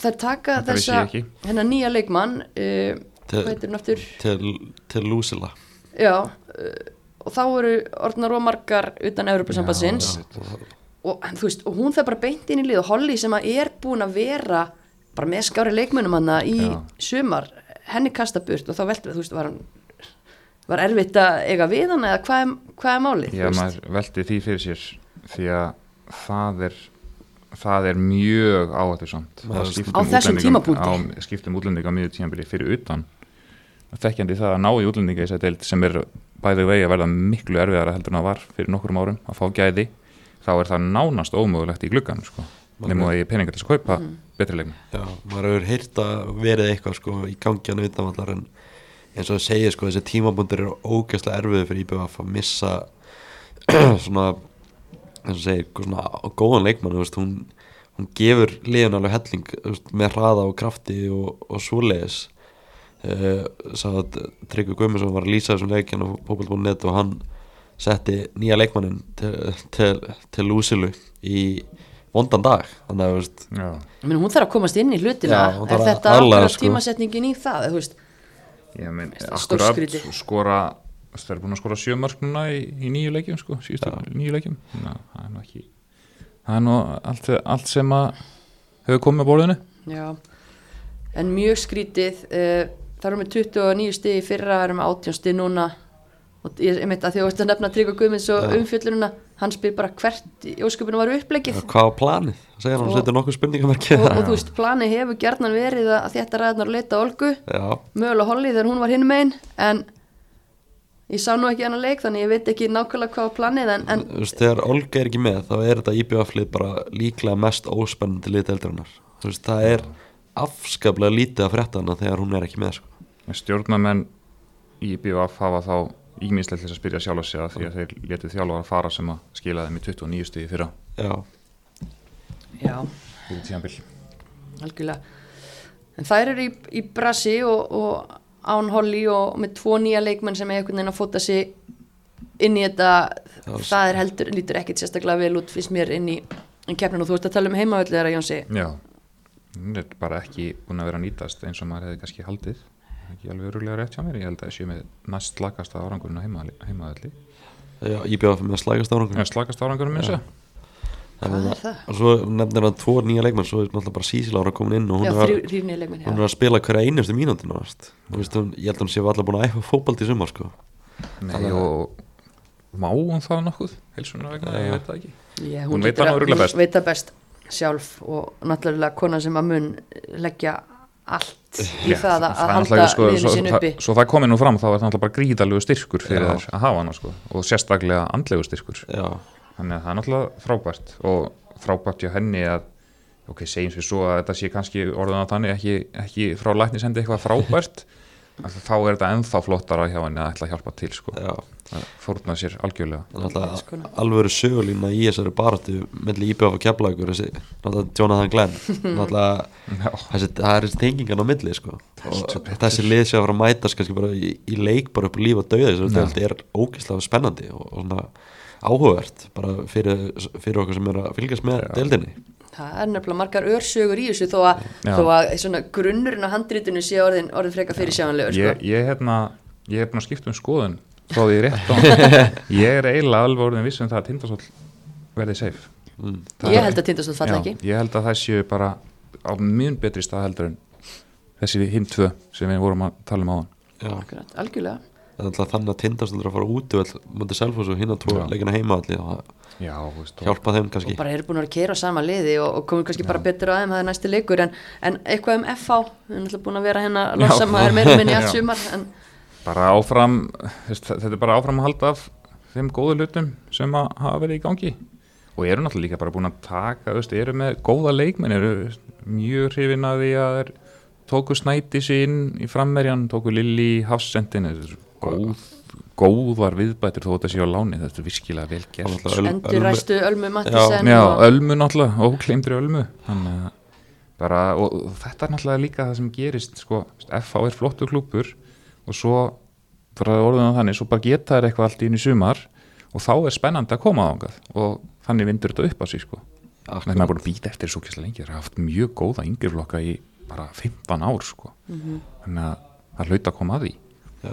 þær taka Þetta þessa hennar nýja leikmann uh, hvað heitir hún aftur? Til, Lúsila já, uh, og þá eru orðnar og margar utan Európa-sambandsins og, og hún fer bara beint inn í lið og Holly sem að er búin að vera bara með skári leikmönnum hana í Já. sumar, henni kasta burt og þá veldur þú veist, var hann var erfitt að eiga við hann eða hvað er, hvað er málið Já, maður veldi því fyrir sér því að það er það er mjög áhættu samt Maður- Á þessum tímapunkti? á, skiptum útlendinga miður tímabili fyrir utan þekkjandi það að ná í útlendinga í deild sem er bæði vegi að verða miklu erfiðara heldur en það var fyrir nokkrum árum að fá gæði þá er það nánast ómögulegt í gluggan sko. nema að ég peninga til að kaupa betri leikmenn Já, maður hefur heyrt að verið eitthvað sko í gangi hann utanvallar en eins og það segir sko þessi tímabundur eru ógæslega erfiði fyrir IBF að missa svona eins og segir, svona góðan leikmann veist, hún, hún gefur liðan alveg helling veist, með hraða og krafti og, og svoleiðis. Uh, sá að Tryggvi Guðmundsson var að lýsa þessum leikjan á Popel.net og hann setti nýja leikmannin til, til, til Lúsilu í vondan dag. Þannig að veist meina, hún þarf að komast inn í hlutina. Já, er þetta akkurat sko. tímasetningin í það þú veist, ég er akkurat skora það er búin að skora sjömark núna í, í nýju leikjum sko, síðustu nýju leikjum. Ná, það er nú ekki það er nú allt, allt sem að hefur komið á bóluðinu já en mjög skrítið uh, það eru með 29 stig í fyrra það eru með 18 stig núna. Og ég, ég meint að því að þú ert að nefna Tryggva Guðmunds og Já. umfjöllununa hann spyr bara hvert í ósköpunum var upplegið hvað var planið? Það segir hann Og- og setur nokkuð spurningamerki. og, og þú veist, plani hefur gerðnan verið að þetta ræðnar að leita Olgu. Já, mögulega Holly þegar hún var hinn megin en ég sá nú ekki hann að leik þannig ég veit ekki nákvæmlega hvað var planið en, en þú veist, þegar Olga er ekki með þá er þetta IBF-lið bara líklega mest óspennandi lið deildarinnar. Þú veist, það er afskaplega lítið að frétta hana þegar hún er ekki með sko. stjórnamenn í BVF hafa þá íminslega til þess að spyrja sjálf að segja því að þeir letið þjálfara að fara sem að skila þeim í 29 stíði fyrra. Já, já, algjörlega. En þær eru í, í brasi og, og án Holly og með tvo nýja leikmenn sem er einhvern veginn að fóta sig inn í þetta Já, það er heldur, lítur ekkit sérstaklega vel út fyrst mér inn í, í keppnin og þú ert að tala um heimavöldu þegar Jónsi. Já, hún er bara ekki búin að vera nýtast eins og maður hefði kannski haldið. Ekki alveg öruglega rétt hjá mér, ég held að þessi með næst slakasta árangurinn á heimaðalli já IBF með slægast árangur ja, slakast árangurinn minnst það Hvað er það? Og svo nefnir hann tvo nýja leikmenn Svo er náttúrulega bara Sísila ára komin inn Og hún Já, er, þrjú- þrír nýja leikmenn hún er að spila hverja einustu mínútinu veist. Þú veist, hún, Ég held að hún sé allar búin að æfa fótbalt í sumar sko. Nei, og má hún það nokkuð heilsunar vegna, ég veit það ekki Já, Hún veit hlýtur það að- örugglega hún best. veit það best sjálf og náttúrulega kona sem að mun leggja allt í Já, það að, halda náttúrulega, sko, liðinu svo, sín það- uppi Svo það komið nú fram þá er það náttúrulega bara gríðalegu styrkur fyrir Já. þess að hafa hana sko, og sérstaklega andlegu styrkur Já, þannig að það er náttúrulega frábært og frábært hjá henni að ok, segjum við svo að þetta sé kannski orðan að þannig ekki, ekki frá lækni sendi eitthvað frábært þá er þetta ennþá flottara hjá henni að ætla að hjálpa til sko. Já, að fórna sér algjörlega. Alvöru sögulína í þessari baráttu melli IBF og náttúrulega Jonathan Glenn. Þessi, það er þessi tengingan á milli sko. þessi lið sé að fara að mætast kannski bara í, í leik bara upp á líf og dauða þetta er ógeðslega spennandi og, og svona áhugavert bara fyrir, fyrir okkur sem er að fylgjast með deildinni. Það er nefnilega margar örsögur í þessu þó að, þó að grunnurinn á handrítinu sé orðin, orðin freka fyrir sjáanlegur sko. ég, ég, hérna, ég hef búin að skipta um skoðun frá því rétt á ég er eiginlega alveg orðin viss um það að Tindastóll verði safe. Mm. Ég held að tindastótt falla Já, ekki. ég held að það séu bara á mjög betri stað heldur en þessi hinn tvö sem við vorum að tala um Já, Akkurat, algjörlega. er þannig að tindastundur að fara út og mútið selfos og hinn að tvo Já. leikina heima allir og það Já, veist, og- hjálpa þeim kannski og bara eru búin að keira á sama liði og, og komum kannski bara betur á þeim það er næsti leikur en, en eitthvað um FH við erum alltaf búin að vera hérna að losa Já. maður meira minni allt Já. sumar en bara áfram þetta er bara áfram að halda af þeim góðu hlutum sem að hafa verið í gangi og eru náttúrulega líka bara búin að taka veist, eru með góða leikmenn eru mjög hrifin að því að tóku snæti sín í frammerjan tóku Lilli í hafsendin góð, góðar viðbætur þó þetta séu á láni þetta er virkilega vel gert. Náttúrulega Öl- endur ræstu Ölmu Mattisen Já, Ölmu náttúrulega, ókleimdri Ölmu. Þannig að bara, og, og þetta er náttúrulega líka það sem gerist sko, FH er flottu klúpur og svo, bara orðin á þannig svo bara geta þær eitthvað allt í einu sumar og þá er spennandi að koma ángað og þannig vindur þetta upp á sig sko. þannig að maður er búin að býta eftir svo kesslega lengi það er haft mjög góða yngjurflokka í bara 15 ár sko. þannig að það hlaut að koma að því. Já,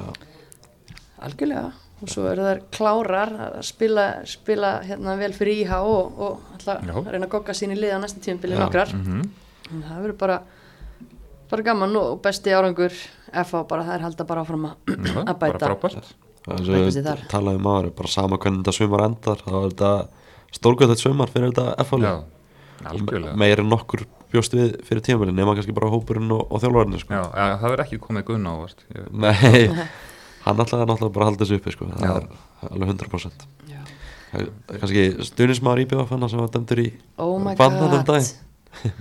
algjörlega og svo eru þær klárar að spila, spila hérna vel fyrir IH og, og ætla Já. að reyna að gogga sín í liða næsta tímabili Já. nokkrar mm En það verður bara bara gaman og besti árangur FH bara það er halda bara áfram að, að bara bæta frábært það Bæta er sig svo þar. talaði um áður bara sama hvernig þetta sumar endar þá er þetta stórgöðlega sumar fyrir þetta Já, F-fáli algjörlega meir en nokkur bjóst við fyrir tímabili nema kannski bara hópurinn og, og þjálfarinn sko. Já, ja, það verður ekki komið gunn ég, Nei, hann ætlaði náttúrulega bara að halda þessu uppi sko. það Já. er alveg 100% Já. Er kannski stuðnismar íbjöða fann sem var dæmdur í oh my bannan um god. daginn.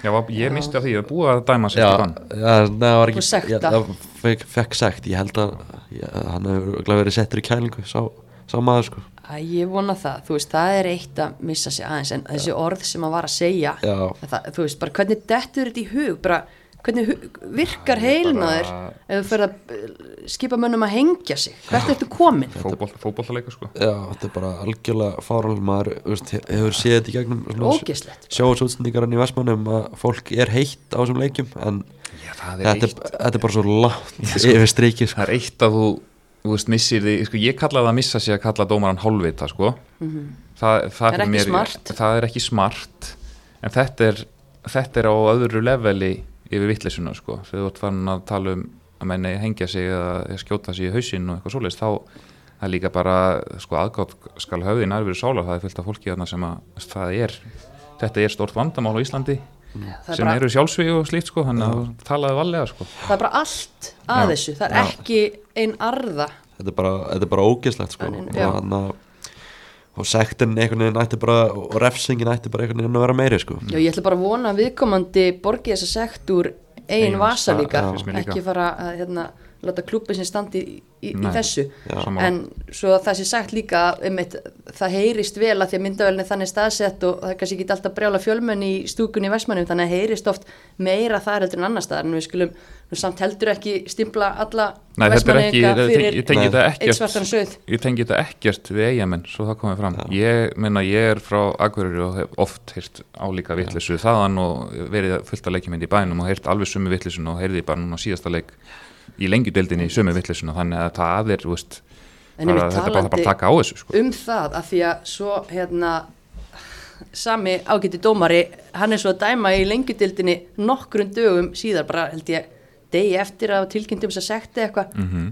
Já, ég misti af því að búa að dæma sér Já, bann já, neða, það var ekki Og sekta. ég- það fekk, fekk sekt, ég held að ég, hann hefur örugglega verið settur í kælingu sá, sá maður sko. Æ, ég vona það, þú veist, það er eitt að missa sig aðeins, en þessi orð sem að var að segja Já, það, þú veist, bara hvernig dettur þetta í hug, bara hvernig virkar á þér ef þú fyrir að eh, skipa mönnum að hengja sig, hvert ertu komin? Fótboll, fótbollaleika sko. Já, þetta er bara algjörlega fárál maður veist, he- hefur séð þetta í gegnum sjóasútsendingarinn í Vestmannum að fólk er heitt á þessum leikjum en Já, það er þetta er, eitt þetta er bara svo látt yfir strikið sko. Það er eitt að þú, þú veist, missir því sko, Ég kalla það að missa sig að kalla dómaran hálfvita sko. Það, það, Er fyrir ekki smart. það er ekki smart. En þetta er, þetta er á öðru leveli yfir vittlisuna sko Þegar þú ert farin að tala um að menni hengja sig eða skjóta sig í hausinn og eitthvað svoleiðist þá það er líka bara, sko, aðgátt skal höfði nærveru sálar, það er fullt af fólki þarna sem að það er, þetta er stort vandamál á Íslandi Það er, sem bara, eru sjálfsvíð og slíkt sko, þannig að þú talaði valega sko. það er bara allt að Já. þessu, það er Já. ekki ein arða þetta er bara, þetta er bara ógeðslegt sko. Já. hann að, og sektin einhvern veginn ætti bara og refsingin ætti bara einhvern veginn að vera meiri sko. Já, ég ætla bara að vona að viðkomandi borgi þessa sekt úr Eigin vasa líka. ekki fara að hérna, láta klubbi sem standi í, í, í þessu. Já. En svo að það sé sagt líka einmitt, það heyrist vel að því að myndavelin er þannig staðsett og það er kannski ekki alltaf brjála fjölmenn í stúkunni í Vestmannum þannig að heyrist oft meira þar heldur en annar staðar. En við skulum nú samt heldur ekki stimpla alla Nei, þetta er ekki, Vestmannaeyinga ég tengi, ég tengi Nei. þetta eitt ekkert svartan söð ég tengi þetta ekkert við eigamenn svo það komið fram. Ég menna ég er frá Akureyri og hef oft heyrt álíka vittlisu þaðan og verið fullt að leikjum inn í bænum og heyrt alveg sumu vittlisuna og heyrði bara núna síðasta leik í lengjudeldinni í sumu vittlisuna þannig að það er, veist bara, þetta bara, bara taka á þessu sko. um það að því að svo hérna sami ágæti dómari hann er svo að dæma í lengjudildinni nokkrum dögum síðar bara held ég degi eftir að tilkynntum þess að sekti eitthvað mm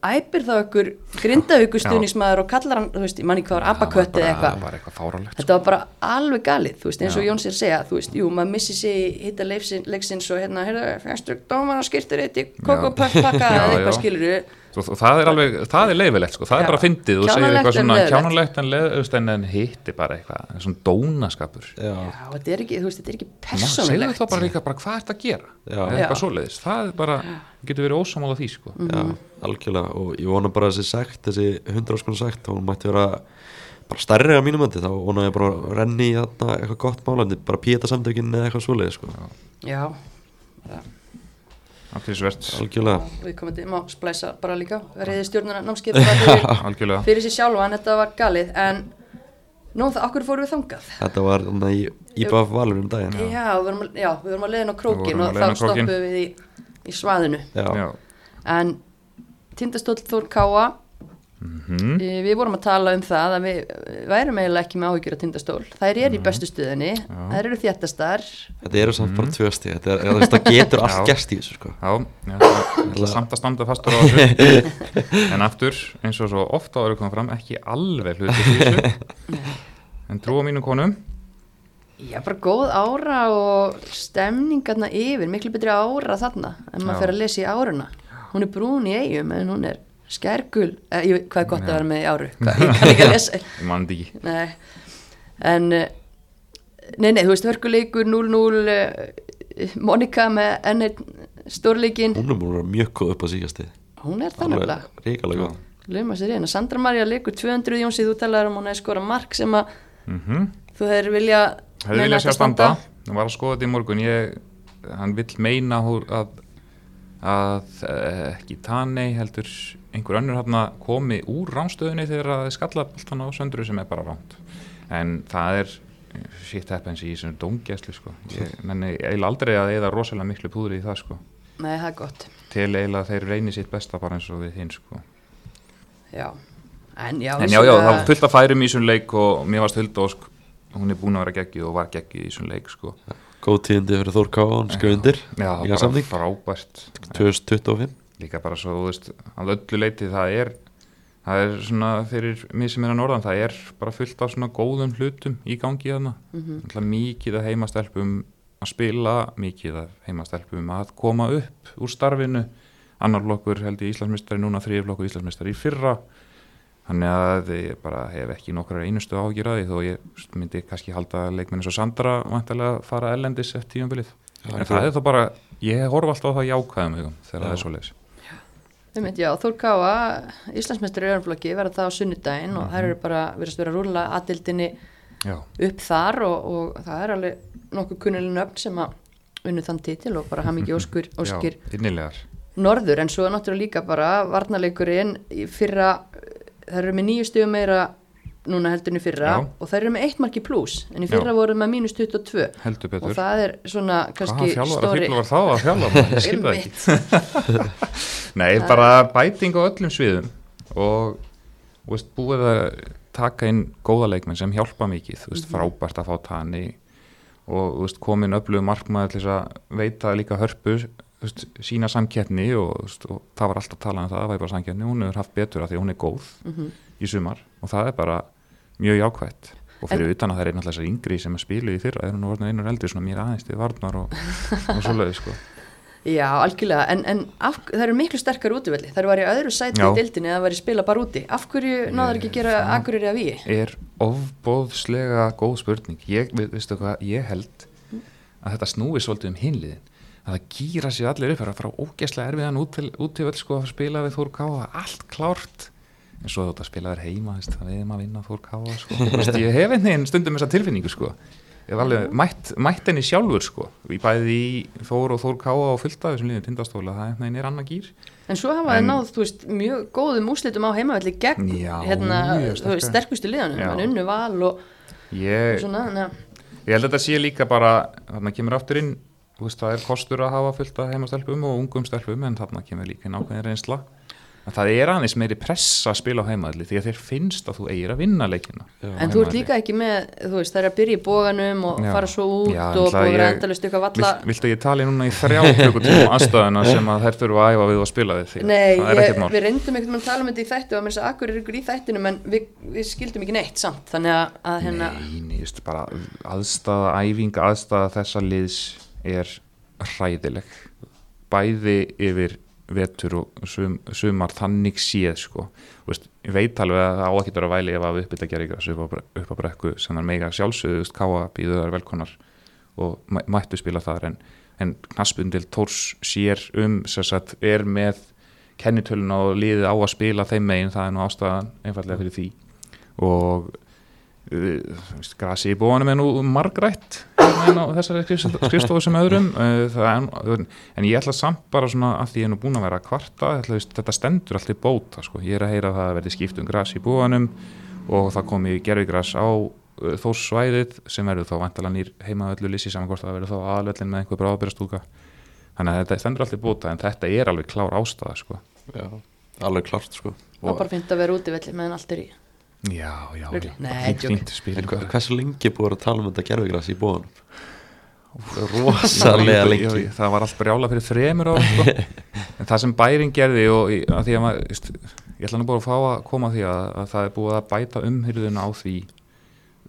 æpir þá ykkur grindavíkur stuðnismæður og kallar hann, þú veist, ég manni hvað var abakötti eða það eitthvað var eitthvað fáralegt Þetta var bara alveg galið, þú veist, eins og. Jóns er að segja, þú veist, jú, maður missi sig hitta leiksins og hérna, hérna, fæstu dómar og skýrtir eitt í kokopökkpakka eða eitthvað já. Og, það er alveg, það er leifilegt sko. það Já. er bara fyndið. Og segir eitthvað svona kjánulegt en, leð, en, en hitti bara eitthvað, svona dónaskapur. Já, Já, þetta er ekki, þú veist, þetta er ekki Ná, segðu persónulegt þá bara líka bara hvað ert að gera? Já. eitthvað svoleiðis. Það er bara, getur verið ósamála því sko. Já, algjörlega. Og ég vona bara þessi sekt, þessi 100 áskonu sekt þá mætti vera bara stærri á mínum öndi, þá vona ég bara að renni í þarna eitthvað gott málandi, bara píta samtökin eða eitthvað svoleiði sko, Já, algjörlega við komum til að splæsa bara líka. Reyði stjórnuna námskeið bara fyrir, algjörlega. fyrir sér sjálfa en þetta var galið en nú það, okkur fórum við þangað? Þetta var þarna í Íbaf valur um daginn. Já, við vorum, að- já, við vorum að leiðin á krókin Við og þá stoppuðum við í, í svaðinu. Já, Já. en tindastóll Þór Káa Mhm. e, við vorum að tala um það að við eh, værum eiginlega ekki með áhyggjur af tindastól þær eru Mhm. í bestu stuðinni, þær eru þjættastar þetta eru samt bara tvö stíð þetta, er, er, það getur allt Já. gerst í þessu sko. Já, ég ætla samt að standa fastur á þessu. En aftur, eins og svo ofta áður komið fram, ekki alveg hluti í þessu. En trú á mínum konum. Já, bara góð ára og stemningarna yfir, miklu betri ára þarna en maður Já. fer að lesa í áruna. Hún er brún í eigum en hún er skærgul, eh, ég, hvað er gott að vera með í áru? Hvað, ég kann ekki að lesa. Ég man þetta ekki. Nei. en eh, nei, nei, þú veist, hörkuleikur 0-0 eh, Monika með enn einn stórleikin Hún er múin að vera mjög góð upp á síkasti hún er það nefnilega. Ríkalega góð. Luma sér inn, Sandra Maria leikur 200 Jónsi, þú talaður um hún að skora mark sem að mm þú hefur vilja hefði meina viljað að sjá standa? hann var að skoða þetta í morgun. Ég, hann vill meina hú- að, að eh, ekki Tanei heldur einhver önnur hann komi úr ránstöðunni þegar það er skalla boltan á söndru sem er bara ránt en það er shit happens í þessum dóngjæslu sko. ég eiginlega aldrei að eða rosalega miklu púður í það sko. Nei, það er gott til eiginlega þeir reynir sitt besta bara eins og við hinn sko. Já, en já, en já, já, það var fullt að færum í þessum leik og mér varst Hulda Ósk hún er búin að vera geggið og var geggið í þessum leik sko. Góð tíðindi fyrir Þór Ká hann skrif undir já, bara frábært 2025 líka bara svo, þú veist, að öllu leiti það er, það er svona fyrir mig sem er að norðan, það er bara fullt af svona góðum hlutum í gangi þarna, mm -hmm. mikið að heimastelpum að spila, mikið að heimastelpum að koma upp úr starfinu, annar flokkur held ég Íslandsmystari núna, þriði flokkur Íslandsmystari í fyrra, þannig að ég bara hef ekki nokkrar einustu ágjur að því þó ég myndi kannski halda leikmenni svo Sandra vantilega fara ellendis eftir tíumbilið, en það er þá bara ég horf alltaf á það jákvæðum hugum þegar það er svo leis Við myndi, já, Þór Káa, Íslandsmeistur í örnflokki, verða það á sunnudaginn og þær eru bara, vera að rúla aðdildinni Já, upp þar og, og það er alveg nokkuð kunnileg nöfn sem að unnu þann titil og bara hamingi óskur, óskir já, innilegar. norður. En svo er náttúrulega líka bara varnarleikurinn í fyrra, þær eru með nýju stugum meira núna heldur en í fyrra Já. og þær eru með eitt marki pluss en í fyrra Já. voru með mínus 22 heldur og betur það er svona kannski þjálfara stóri fíkla var það að þjálfa? Maður? Ég skil það ekki. Nei, bara bæting á öllum sviðum og veist, búið að taka inn góða leikmenn sem hjálpa mikið veist, frábært að fá tanni og veist, komin öflugum markmaður til að veita líka hörpu þú veist, sína samkettni og, og það var alltaf talað um það, það var bara samkettni hún hefur haft betur af því að hún er góð í sumar og það er bara mjög jákvætt. Og fyrir utan að það er náttúrulega þessar yngri sem að spilu í fyrra, það er nú orðin einur eldri svona mér aðeins til varnar og, og svoleiði sko. Já, algjörlega, en, en af, það eru miklu sterkar útivelli, það eru í öðru sæti Já. í dildinni eða það var í spila bara úti. Af hverju náður ekki að gera akureyri af í er ofbóðslega góð spurning. Ég, við- veistu hvað, ég held að þetta snúi svolítið um hinliðin að það gýra sér allir upp það er að fara ógeðslega erfiðan út til, út til sko að spila við en svo þetta spila þér heima veist, það við erum að vinna Þór Káa sko. ég hef einhvern stundum þessa tilfinningu sko. ég hef alveg mætt, mætt henni sjálfur sko. í bæði í Þór og Þór Káa og fullt af þessum liðum tindastóla það er annað gýr En svo hafa það náð, þú veist, mjög góðum úslitum á heimavelli gegn Já, hérna, veist, sterkustu liðanum, Já. mann unnu val og, ég, og svona, að Ég held að þetta sé líka bara, þarna kemur aftur inn, þú veist, það er kostur að hafa fullt að heimastelpum og ungum stelpum en þarna kemur líka ákveðin reynsla. En það er aðeins meiri pressa að spila á heimaðli því að þeir finnst að þú eigir að vinna leikina. En þú ert líka ekki með, þú veist, það er að byrja í bóganum og Já. fara svo út Já, og að ég- endalust eitthvað valla. Vilt, viltu að ég tali núna í þrjá klukkutíma aðstöðuna sem að þær þurfa að æfa við og spila við því? Nei, er ég, ekkert við reyndum einhvern veginn að tala um þetta í þættu og mér þess að akkur er ykkur í þættinum en við, við skildum ekki neitt samt, þannig að, að hérna, Nei, just bara aðstæða, æfing, aðstæða vetur og sum, sumar þannig séð sko. Veist, ég veit alveg að það á ekki að vera væli ef að uppbytta gerðingar upp, á- brekku sem það mega sjálfsögðu, káa býðu þar velkonar og mæ- mættu spila þar en, en knaspundil Tórs sér um sagt, er með kennitölun og liðið á að spila þeim megin það er nú ástæðan einfallega fyrir því og grasi í bóanum er nú margrætt hérna á þessari skrifstofu sem öðrum það er, en ég ætla samt bara svona að því ég er nú búin að vera að kvarta ætla, þetta stendur alltaf bóta sko. ég er að heyra að það verði skipt um grasi í bóanum og það komi gerfigras á uh, þórsvæðið sem verður þá vantalega nýr heimaöllu lissi saman hvort það verður þá aðlöllin með einhver bráðbyrjastúka þannig að þetta stendur alltaf bóta en þetta er alveg klár ástæða sko. Já, alveg klart sko er bara fint að vera úti Já, já, bara Nei, fínt, spil. Hversu lengi búið að tala um þetta gerfigras í bóðanum? Já, Rosalega ég- lengi. Það var allt brjála fyrir þremur ára sko. En það sem bæring gerði og að því að maður, veist, ég ætla nú bara að fá að koma að því að, að það er búið að bæta umhyrðuna á því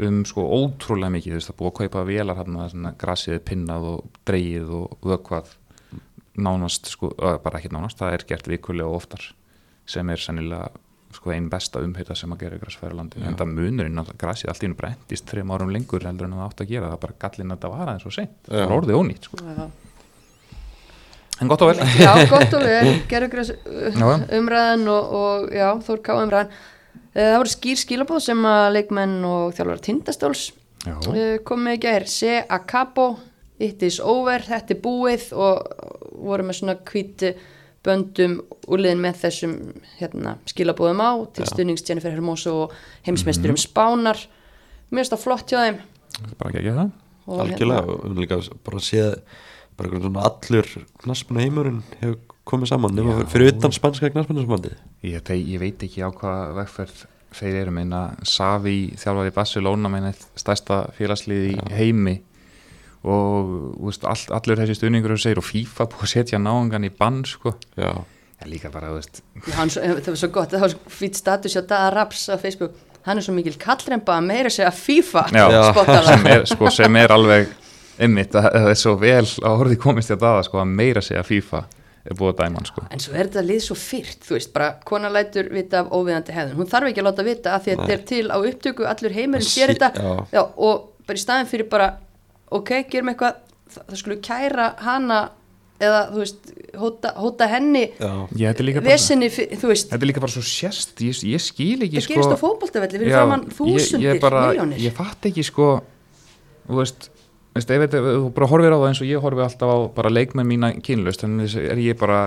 um sko ótrúlega mikið, það er búið að kaupa velar hann að svona grasið er pinnað og dreigið og vökvað nánast, sko, bara ekki nánast, það er gert vikulega og oftar sem er sannilega sko einn besta umhyrða sem að gera í grasfæralandi en það munurinn að grasið allt í hennu brentist þreim árum lengur heldur en það átt að gera. Það bara gallin að það var aðeins og seint, það var orðið ónýtt sko. Já. en gott og vel. Já, gott og vel, gerðugræs Já. umræðan og, og já, Þór Ká umræðan. Eh, Það voru skýr skilabóð sem að leikmenn og þjálfara tindastóls Já. uh, komið í gær. Se a capo, it is over þetta er búið og voru með svona hvíti böndum úrliðin með þessum hérna, skilabóðum á til stuðnings Jennifer Hermoso og heimsmeisturum Spánar. Mér finnst það flott hjá þeim. Bara ekki ekki það Algjörlega, og við líka bara séð bara einhvern svona allur knaspuna heimurinn hefur komið saman nema Já. fyrir utan spanska knaspuna smandi ég, ég veit ekki á hvað vegferð þeir eru meina Savi þjálfari Barcelona meina stærsta félagslið í heimi og veist, all, allur þessi stuðningur sem segir og FIFA búið að setja náungan í bann sko. Já, Já, líka bara, veist Já, hann, svo- það var svo gott, það var svo fýtt status hjá Daða Raps á Facebook. Hann er svo mikil kallremba að meira segja FIFA sem er, sko, sem er alveg einmitt, að það er svo vel að orði komist í að daða, sko, að meira segja FIFA er búið að dæma hann, sko. En svo er þetta lið svo fyrt, þú veist, bara kona lætur vita af óviðandi hefðun, hún þarf ekki að láta vita að því að þetta er til á upptöku, allur heimurinn sér sé- þetta. já. Já, og bara í staðin fyrir bara ok, gerum eitthvað, það, skulle kæra hana eða þú veist, hóta, hóta henni já, þetta er líka bara, vesinni, þú veist. Þetta er líka bara svo sérst ég, ég skil ekki, það sko. gerist á fótboltavelli fyrir Já, framann ég- þúsundir, miljónir ég fatt ekki sko þú veist, þú bara horfir á það eins og ég horfi alltaf á bara leikmenn mína kynlust þannig er ég bara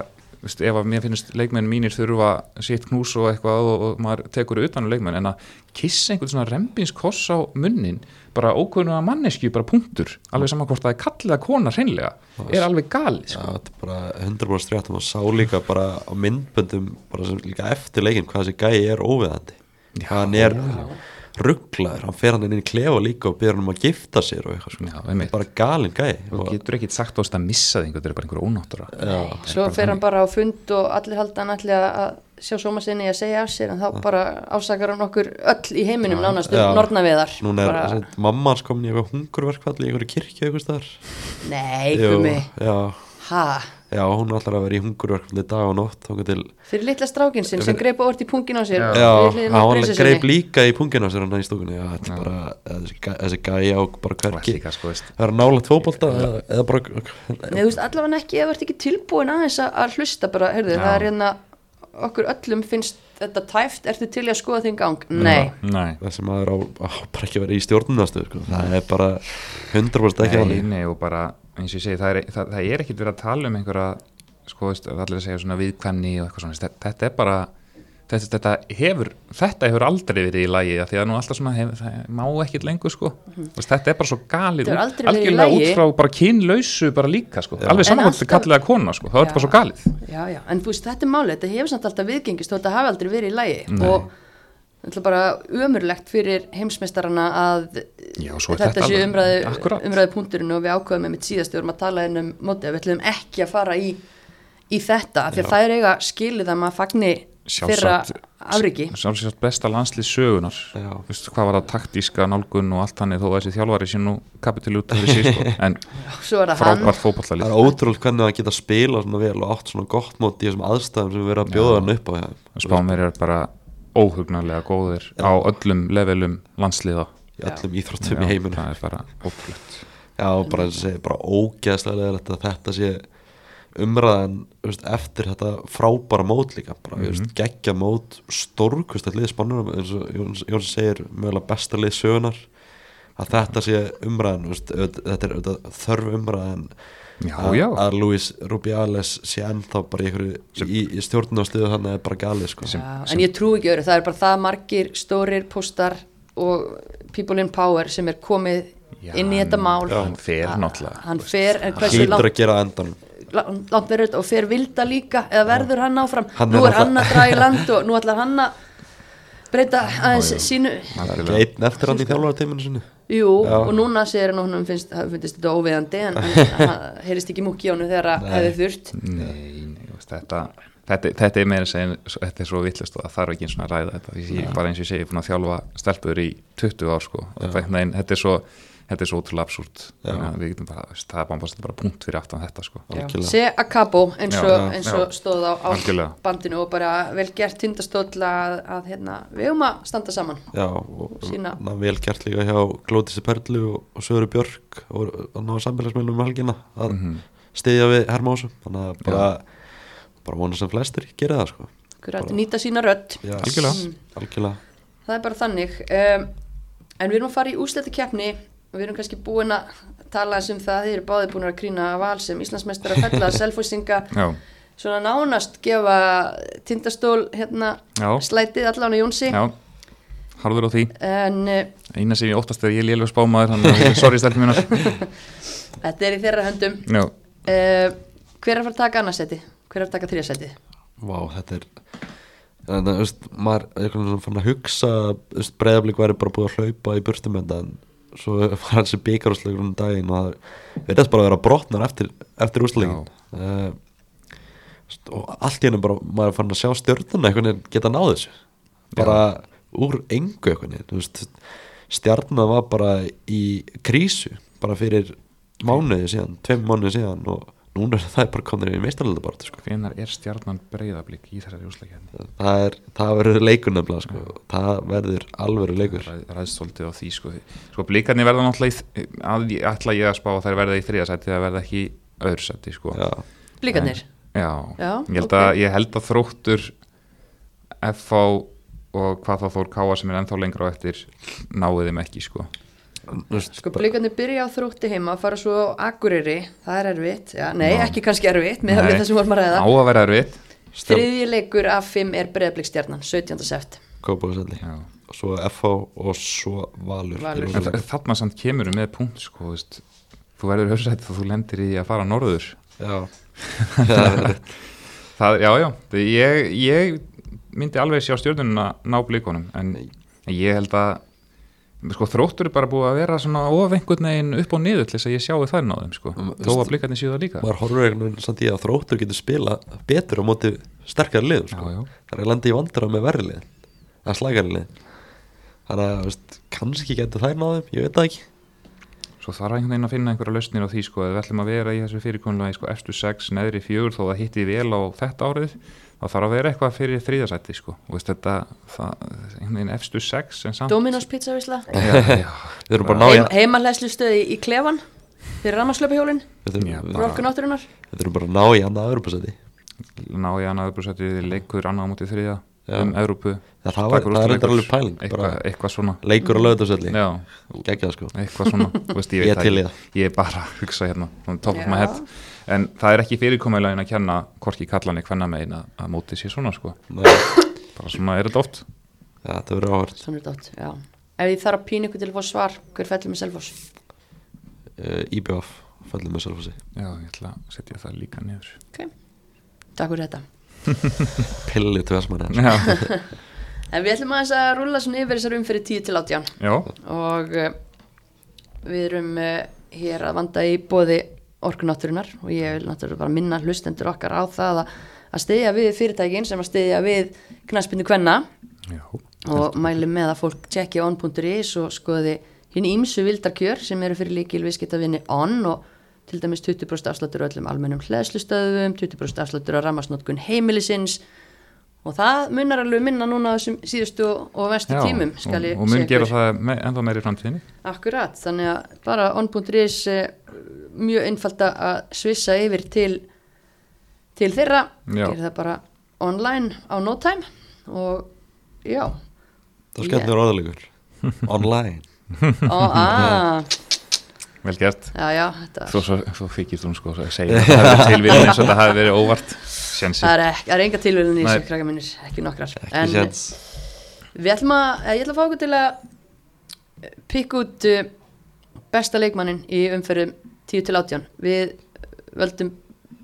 veist, ef að mér finnst leikmenn mínir þurfa sitt knús og eitthvað og, og maður tekur utan á leikmenn en að kissa einhvern svona rembinskoss á munnin bara ókvöðinu að mannesku bara punktur alveg saman hvort það er kallið að kona hreinlega er alveg galið já, sko. þetta er bara 100% strétt og maður sá líka bara á myndböndum bara sem líka eftir leikin hvað þessi gæi er óviðandi Já, hvað hann er rugglaður, hann fer hann inn í klefa líka og byrjar hann um að gifta sér og eitthvað sko. Já, bara galinn gæi. Og, getur ekkit sagt ást að missa þig þetta er bara einhver ónáttura svo fer hann bara á fund og allir halda hann allir að sjá sóma sinni að segja af sér en þá bara ásakar hann okkur öll í heiminum nánast um Já. nornaveðar núna er bara, bara... mamma hans komin í eitthvað hungurverkfall í eitthvað kirkju eitthvað staðar. Nei, Jú, gumi já, ha, já, hún ætlar að vera í hungurverkfall í dag og nótt þangað til fyrir litla strákin sinn sem greip óvart í pungin á sér. Já, á hann greip líka í pungina sér hann í stúkunni. Já, þetta er bara, eða þessi, gæ, þessi gæja og bara hverki sko Það er nálægt fótbolta eða, eða bara Nei, þú veist, allavega ekki, þú ert ekki tilbúin aðeins að, að hlusta bara, heyrðu, það er hérna okkur öllum finnst þetta tæft, ertu til að skoða þinn gang? Nei, Nei, þessi maður á, á bara ekki að vera í stjórnunastu sko. það er bara 100% ekki nei, nei, og bara eins og ég segi, það er, það, það er ekkit verið að tala um einhverja, sko, allir að segja svona viðkvæmni og eitthvað svona, þetta, er bara þetta, þetta hefur þetta hefur aldrei verið í lagi af því að nú alltaf svona hef, það má ekkit lengur sko. Veist, þetta er bara svo galið algjörlega út frá bara kynlausu bara líka sko, alveg En saman hvort alltaf- þetta kallið að kona sko, það er Já. bara svo galið. Já, já, en þú veist, þetta er málið, þetta hefur samt alltaf viðgengist og þetta hafi aldrei verið í lagi. Nei. og þetta er bara umurlegt fyrir heimsmeistarana að Já, svo er þetta þetta sé alveg- umræðu, Akkúrat. umræðu punkturinn og við ákveðum með mitt síðast, við vorum að tala inn um mótið, við ætlum ekki að fara í, í þetta, af því að það er eiga skilið að maður fagni Sjálfsagt- afriki sjálfsagt besta landslið sögunar Já. Vist, hvað var það taktíska nálgun og allt þannig þó að þessi þjálfari sé nú kapitil út fyrir sig sko. en svo er það hann. frábært það fótballalið er ótrúlega hvernig það geta spila svona vel og átt svona gott mót í þessum aðstæðum sem við verðum að bjóða hann upp í öllum íþróttum í heiminum það er bara ótrúlegt Já, bara eins og segi, bara ógeðslega leðilegt að þetta sé umræðan þú veist, eftir þetta frábæra mót líka, bara mm -hmm. geggja mót stórkust að liði spannur eins og Jóns, segir, mögulega besta lið sögunar að þetta sé umræðan þú veist, þetta er auðvitað þörf umræðan Já, að, já. að Luis Rubiales sé ennþá bara í, einhverju- í, í stjórnunastöðu þannig að það er bara galið sko. Já, en ég trú ekki öru, það er bara það margir stórir postar og people in power sem er komið Já, inn í þetta mál. hann fer náttúrulega. hann fer, en hversu langt að gera á endanum. Langt verður þetta og fer vilda líka eða verður hann áfram? Hann nú er er hann að draga í land og nú ætlar hann að breyta aðeins já. sínu ekki einn eftir hann í þjálfarateiminu sinni. Jú Já. og núna segir hann að honum finnst, hafi finnst þetta óviðandi en hann heyrist ekki múki á honum þegar að hefði þurft. Nei, nei, þetta, þetta, þetta er meira segin, þetta er svo vittlust og það þarf ekki eins og að ræða þetta ég, bara eins og ég segi, ég er búin að þjálfa stelpur í 20 ár sko, og þetta, negin, þetta er svo þetta er svo ótrúlega absúrt. Við getum bara, veist, það er bara, bara punkt fyrir aftan þetta sko. Já. Algjörlega. Se a capo eins Já, og, já, eins já. og stóð á, á bandinu og bara vel gert tindastóll að, að hérna, við höfum að standa saman. Já, og Sína- ná, vel gert líka hjá Glótisi Perlu og, og Söru Björk og að ná samfélagsmiðlum um helgina að Mhm. stiðja við Hermósum þannig að bara, bara vona sem flestir gera það sko. Hver að nýta sína rödd. Já, Algjörlega. algjörlega. það er bara þannig. Um, en við erum að fara í úsleita keppni og við erum kannski búin að tala eins um það. Þið eru báðið búin að krýna val sem Íslandsmeistar að fella selfhósinga Já, svona nánast gefa tindastól hérna já, slætið allan á Jónsi. Já. Harður á því, en uh, eina sem ég óttast er ég lélega spámaður, að sorry stelpum mínar. Þetta er í þeirra höndum. Já, uh, hver er að fara að taka annarsæti? Hver er að taka þriðarsæti? Vá, þetta er þannig að, þú veist, maður er einhvern veginn fann að hugsa þú veist, breyðablík væri bara búið að hlaupa í burtum en svo var hans byggarúsleikur um daginn og það verðast bara að vera brotnar eftir, eftir úsleikin uh, og allt í henni bara maður er fann að sjá stjörnuna einhvern veginn geta náð þessu. Bara úr engu einhvern veginn stjarnan var bara í krísu bara fyrir mánuði síðan, tveim mánuði síðan og núna er það bara komin í meistarlega bara sko. hvenar er stjarnan breyðablík í þessari úsleikjarni? það, er, það verður leikur nefnilega sko. það verður alvöru leikur ræðst svolítið á því sko, sko blíkarnir verða náttúrulega í, að, ég- ætla ég að spá að þær verða í þriðasæti það verða ekki í öðru sæti sko. já, Blíkarnir? Já, Já, ég, held ok. að, ég held að þróttur FH og hvað þá Þór Káa sem er ennþá lengra á eftir náðu þeim ekki sko. Þú veist, Sko blíkarnir byrja á þrótti heima fara svo á Akureyri, það er erfitt. Já, nei, ekki kannski erfitt með Nei. það sem vorum að ræða. Á að vera erfitt. Stjarn- Þriðji leikur af fimm er breyðblikstjarnan 17. seft Kópavogsvelli. Já. og svo FH og svo Valur, Valur. En eru- þa- þarna samt kemur með punkt sko, veist, þú verður höfsætt og þú lendir í að fara norður. Já, það er já, já, það, ég, ég myndi alveg sjá stjórnununa ná blíkonum en en ég held að sko, þróttur er bara búið að vera svona of einhvern veginn upp og niður til þess að ég sjáu þær náðum sko. Þó að blíkarnir séu það líka maður horfur einhvern veginn samt í að þróttur getur spila betur á móti sterkari lið sko. Já, já. það er að landa í vandra með verri lið það er slægari lið þannig að veist, kannski getur þær náðum ég veit það ekki Svo þarf einhvern veginn að finna einhverja lausnir á því sko, við ætlum að vera í þessu fyrirkonulagi sko, eftir 6, neðri 4, þó það hitti vel á þetta árið, þá þarf að vera eitthvað fyrir þriðasætti sko, og veist þetta það, einhvern veginn efstu 6 en samt Dominos pizza visla já, já, við erum bara að ná í Heim, Heimalæslu stöði í klefan fyrir rammarslöpahjólin við Já, erum- bara- ná í annað öðrupasæti ná í annað uppbrúsætti leikur annað á móti þriðja Já. um Evrópu. Það, það, var, það er eitthvað alveg pæling eitthvað, bara eitthvað svona. leikur á lögðarsvelli já, geggjað sko. Eitthvað svona. Þú veist, ég, Ég veit til í það. Ekki. ég er bara að hugsa hérna top of my head en það er ekki fyrirkomulegin að kenna hvorki kallan í hvenna megin að, að móti sér svona sko. Bara svona er þetta oft. Já, þetta verður áhört. Svona er þetta, já. Ef ég þarf að pína ykkur til að fá svar hver fellur með Selfoss? Uh, IBF fellur með selfossi. Já, ég ætla að setja það líka niður. Takk fyrir þetta. Pilli tversmann já, En við ætlum aðeins að rúlla svona yfir þessar umfyrir 10 til 18 já, og uh, við erum uh, hér að vanda í bóði orkunátturinnar og ég vil náttúrulega bara minna hlustendur okkar á það að, að stiðja við fyrirtækin sem að stiðja við knaspindu kvenna já. og mæli með að fólk tjekki on.is og skoði hinn ímsu vildarkjör sem eru fyrir líkil viðskiptavinni on og til dæmis 20% afsláttur á öllum almennum hlæðslustöðum, 20% afsláttur á rammarsnótkun heimilisins og það munar alveg minna núna á þessum síðustu og vestu tímum og, og mun gera það me, ennþá meiri framtíðinni Akkurat, þannig að bara on.is eh, mjög einfalt að svissa yfir til til þeirra, Já. gerir það bara online á no time og já. Það er skemmtilegur orðalegur. Online. Og að, vel gert. Já já þetta, svo, svo, svo fikist hún sko að segja að það hefði tilvíðin eins og það hefði verið óvart. Sjensi. það er, ekki, það er enga tilvíðin í þessu krakka minnir, ekki nokkrar. Ekki en séns. við ætlum að, eh, ég ætla að fá okkur til að pikka út uh, besta leikmannin í umferðum 10 til 18 við völdum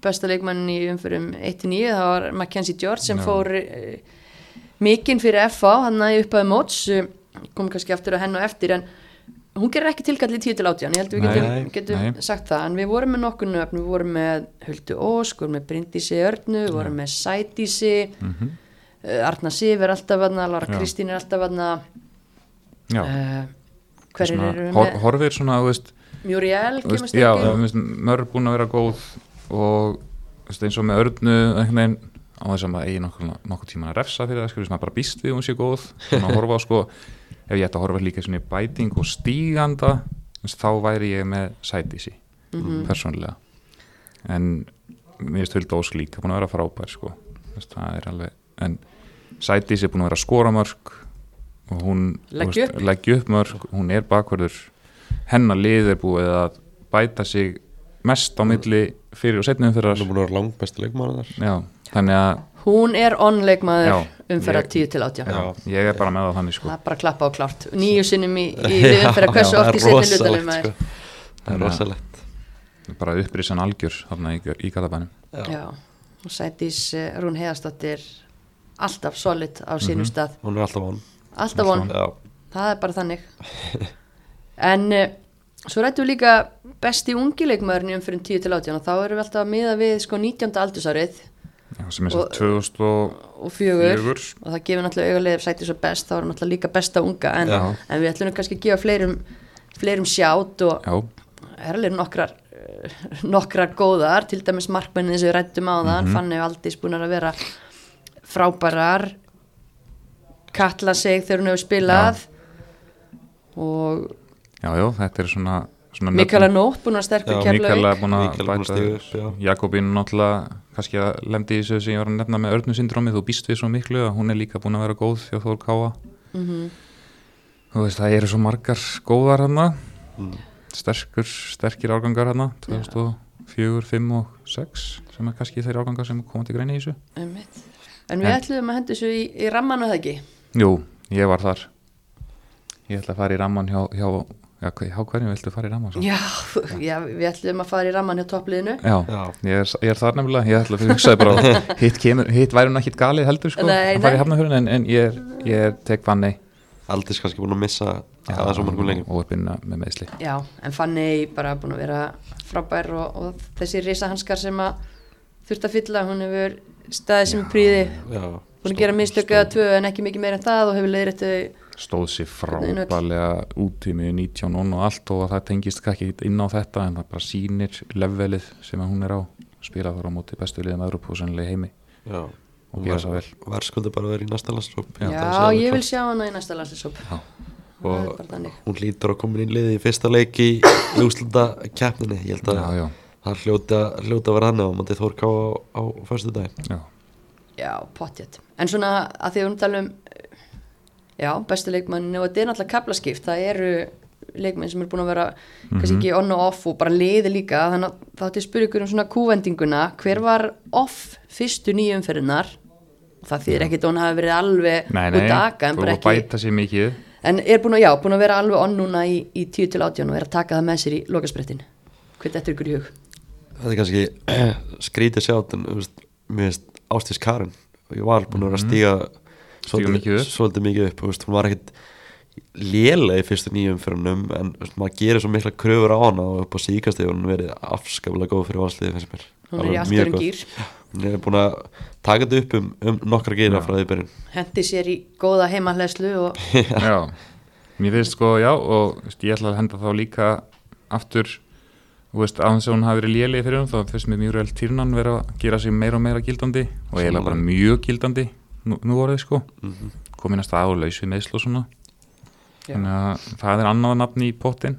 besta leikmannin í umferðum 1 til 9 það var Mackenzie George sem Já. fór uh, mikinn fyrir FA hann næði upp að móts. Kom kannski aftur að henn og eftir en hún gerir ekki tilkall í 10 til 18 ég held við Nei, getum, getum nei. sagt það. En við vorum með nokkur nöfn, við vorum með Huldu Ósk, við vorum með Bryndísi Örnu við vorum með Sædísi. Mhm. uh, Arna Sif er alltaf aðna Lara. Kristín er alltaf aðna uh, hverjir svona, eru með horfir svona þú veist, Muriel þú kemur veist, mörg búin að vera góð og veist, eins og með örnu veginn á þess að maður eigi nokkuð, nokkuð tíma að refsa fyrir það, skilur, sem maður bara býst við hún sé góð, svona að horfa á sko ef ég ætti að horfa líka svona í bæting og stíganda veist, þá væri ég með sætísi, Mhm. persónulega. En mér finnst Hulda Ósk líka búin að vera frábær sko, veist, það er alveg en sætísi er búin að vera að skora mörg og hún leggja upp. mörg, hún er bakverður hennar lið er búið að bæta sig mest á milli fyrir og setnum fyrir Það er búin að vera langt besti leikmaður já, þannig að hún er onleikmaður Já, umferða ég- 10 til 18 já, ég er bara með það þannig sko. Það er bara að klappa á klárt. Nýju sinnum í, í umferða hversu oft í það er setni rosalegt, maður. Sko. Það er Þannig að- rosalegt. Bara upprisan algjör þarna í, í Gatabænum já, og Sædís uh, Rún Heiðarsdóttir alltaf solid á sínum Mhm. stað. Hún er alltaf von. Alltaf von, Já, það er bara þannig en uh, svo rættum við líka besti ungi leikmaðurinn í umfyrir 10 til 18 og þá erum við alltaf að miða við sko 19. aldursárið já, sem er Og- svo 2004 og það gefur náttúrulega augalegir sæti svo best þá erum náttúrulega líka besta unga. En, Já. en við ætlum kannski að gefa fleirum fleirum sjátt og já, er alveg nokkrar eh, nokkrar góðar, til dæmis markmennin sem við rættum á það, Mhm. Fanny Valdís búin að vera frábærar. Katla seg þegar hún hefur spilað. Og já, já, þetta er svona, svona Mikaela Nótt búin að sterkur Já, Mikaela búin að Mikaela búin að bæta já. Jakobín náttúrulega kannski að lemdi í þessu sem ég var að nefna með örnu syndrómið þú býst við svo miklu að hún er líka búin að vera góð hjá Þór Káa Mhm. þú veist það eru svo margar góðar hana Mm. sterkur, sterkir árgangar hana 2004, 5 og 6 sem er kannski þeir árgangar sem koma til greina í þessu. Einmitt. en við En- ætlum að henda þessu í, í rammanu það ekki? Jú, ég var þar. Ég ætla að fara í ramman hjá, hjá já, hverjum viltu fara í ramman? svo? já, já, við ætlum að fara í ramman hjá toppliðinu Já, Já. Ég, er, ég er þar nefnilega, ég ætla að hugsaði bara hitt, kemur, hitt væri hún ekki galið heldur sko, Nei, að fara í hafnafjörun en, en ég, er, ég er tek fanni Aldís kannski búin að missa aðeins svo mörgum lengjum og er byrna með meðsli já, en Fanny bara búin að vera frábær og, og þessi risahanskar sem að þurft að fylla, hún hefur staðið sem príði, Já, búin að gera mistöku eða tvö en ekki mikið meira en það og hefur leiðrætt stóð sér frábælega út í mig 19 og og allt og það tengist ekki inn á þetta en það bara sýnir levelið sem hún er á. Spila þar á móti bestu liðum Európa og sannlega heimi. Já. Og gera það vel. Verðskuldi bara að vera í næsta landsróp já, ég vil sjá hana í næsta Já. er Og- Hún lítur að koma inn í liði í fyrsta leik í úslunda keppninni Ég held að Já, já, það hljóta, hljóta að vera hann á Mátti Þór Ká á, á fyrstu dag já, já, pottjett, en svona að því að við tala um já, bestu leikmann og þetta er náttúrulega kaplaskipt, það eru leikmenn sem er búin að vera kannski ekki on og off og bara liði líka. Þannig að þá ætti að spyrja ykkur um svona kúvendinguna. Hver var off fyrstu nýjum umferðinnar það þýðir ekkit að hún hafi verið alveg nei, út nei, daka en bara að ekki bæta sér mikið. En er búin að, já, búin að vera alveg on núna í, í 10 til 18 og er að taka það með sér í lokasprettin hvernig þetta er ykkur í hug? Þetta er kannski skrítið sjátt en Ástís Karin og ég var búin að vera að stíga Stíga mikið upp. svolítið mikið upp þú veist, hún var ekkit lélega í fyrstu nýjum fyrir hennum en þú veist, maður gerir svo mikla kröfur á hana og upp á síkast hefur hún verið afskaplega góð fyrir valsliði finnst mér. Hún er í Alveg allt mjög örum góð. gýr hún er búin að taka þetta upp um, um nokkra gýra frá því byrjun hendi sér í góða heimahleðslu og Já, mér finnst sko, já og veist, ég ætla að henda þá líka aftur, þú veist, aðeins að hún hafi verið lélega fyrir hún, þá finnst mér mjög vel týrnan vera að gera sig meira og meira gildandi og eiginlega bara mjög gildandi nú, nú voruð sko. Mhm. komin að stað og laus við meðsl og svona. Já. þannig að það er annað nafn í pottin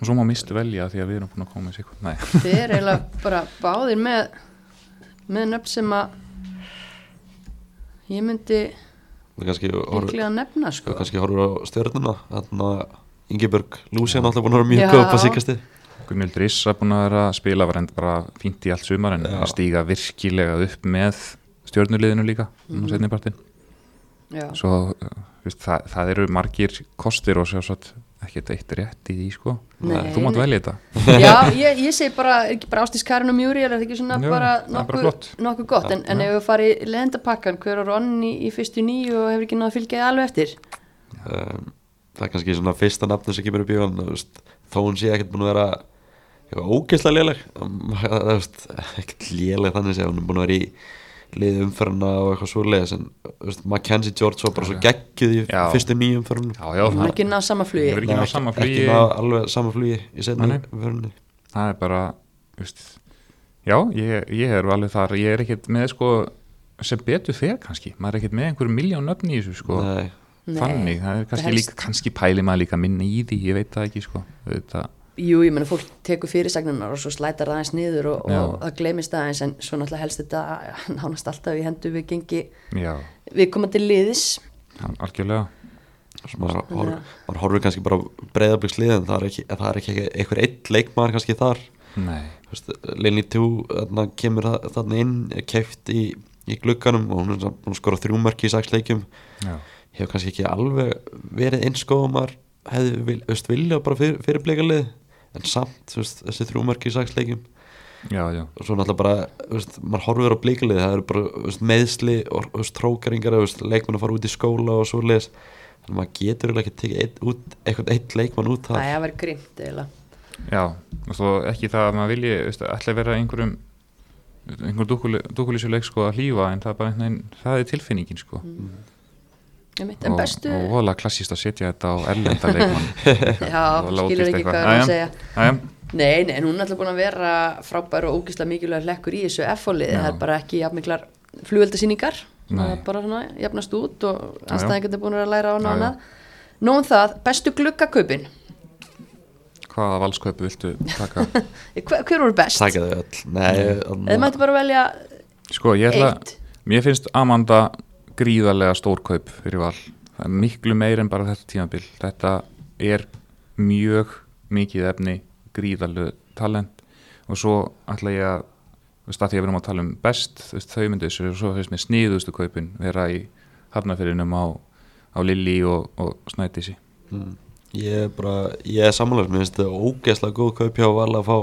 og svo má mistu velja því að við erum búin að koma með sig Nei, Þið er eiginlega bara báðir með með nöfn sem að ég myndi líklega nefna sko. kannski horfur á stjörnuna. Þannig að Ingeborg Lúsi er náttúrulega búin að vera mjög upp á síkasti Gunnildur Issa búin að vera að spila var endur bara fínt í allt sumar en að stíga virkilega upp með stjörnuliðinu líka mm Mhm. -hmm. Já. svo veist, það, það eru margir kostir og svo satt ekkert eitt rétt í því sko. Nei, þú mátt velja þetta. Já, ég, ég segi bara, er ekki bara Ástís Karin og Mjúri er það ekki svona Jú, bara nokkuð gott? En, en ef við farið leðendapakkan hver er onni í fyrstu nýju og hefur ekki náða að fylgja þið alveg eftir? Um, það er kannski svona fyrsta nafni sem kemur upp í hann þó hún sé ekkert búin að vera ógeðslega léleg. Um, ekkert léleg þannig sé hún er búin að vera í liði umferðina og eitthvað svo leiðis en veist, Mackenzie George var bara svo geggjuð í Já. fyrstu nýjum já, hún er ekki náða sama flugi. Ekki náð sama ekki flugi. náð alveg sama flugi í setni umferðinu það er bara veist, já, ég, ég er alveg þar. Ég er ekkert með sko sem betur fer kannski, maður er ekkert með einhverjum miljón nöfn í þessu sko. Nei, Nei, þannig, það er kannski, líka, kannski pæli maður líka minna í því, ég veit það ekki sko. Þetta, Jú, ég menna fólk tekur fyrirsagnunar og svo slætar það aðeins niður og, og það gleymist aðeins en svo náttúrulega helst þetta nánast alltaf í hendu við gengi já, við komum til liðis algjörlega. Svo maður, Þannig horf, að- kannski bara breyðabliksliðin það er ekki, það er ekki einhver eitt leikmaður kannski þar. Nei, Linni 2 þarna kemur það- þarna inn er keft í, í glugganum og hún er samt búin að skora þrjú mörki í já, hefur kannski ekki alveg verið eins góð og maður hefði vil, veist, vilja bara fyrir, fyrir blikalið en samt veist, þessi þrjú mörki í sex leikjum. Já, já. Og svo náttúrulega bara veist, maður horfir á blikalið það eru bara veist, meðsli og trókaringar þú veist, leikmenn að fara út í skóla og svo leis þannig að maður getur ekki tekið eitt, út, eitthvað eitt leikmann út Það þar. Er að vera grimt eiginlega. Já, og svo ekki það að maður vilji ætla að vera einhverjum einhver dúkulísuleik sko að hlýfa en það er bara einhvern veginn, það er tilfinningin sko Einmitt, En og, bestu, og vola klassíst að setja þetta á erlenda leikmann. Já, skilur ekki hvað er að segja. Jæja, Nei, nei, en hún er alltaf búin að vera frábær og ógislega mikilvæg hlekkur í þessu F-fólið, það er bara ekki jafnmiklar flugveldasýningar, það er bara svona jafnast út og já. anstæðingar er búin að læra á nána Nú um það, bestu gluggakaupin? Hvaða valskaupu viltu taka? hver, hver voru best? taka þau öll. Nei, Eða þið mættu bara velja Sko, ég ætla, mér finnst Amanda gríðarlega stórkaup fyrir val. Það er miklu meir en bara þetta tímabil. Þetta er mjög mikið efni gríðarlega talent. Og svo ætla ég að þú veist að því að við erum að tala um best þau myndu þessu og svo finnst mér sniðustu kaupin vera í hafnafyrinum á, á Lilli og, og Snædísi. Mm. Ég er bara, ég er sammálar mér finnst þetta ógeðslega góð kaup hjá Val að fá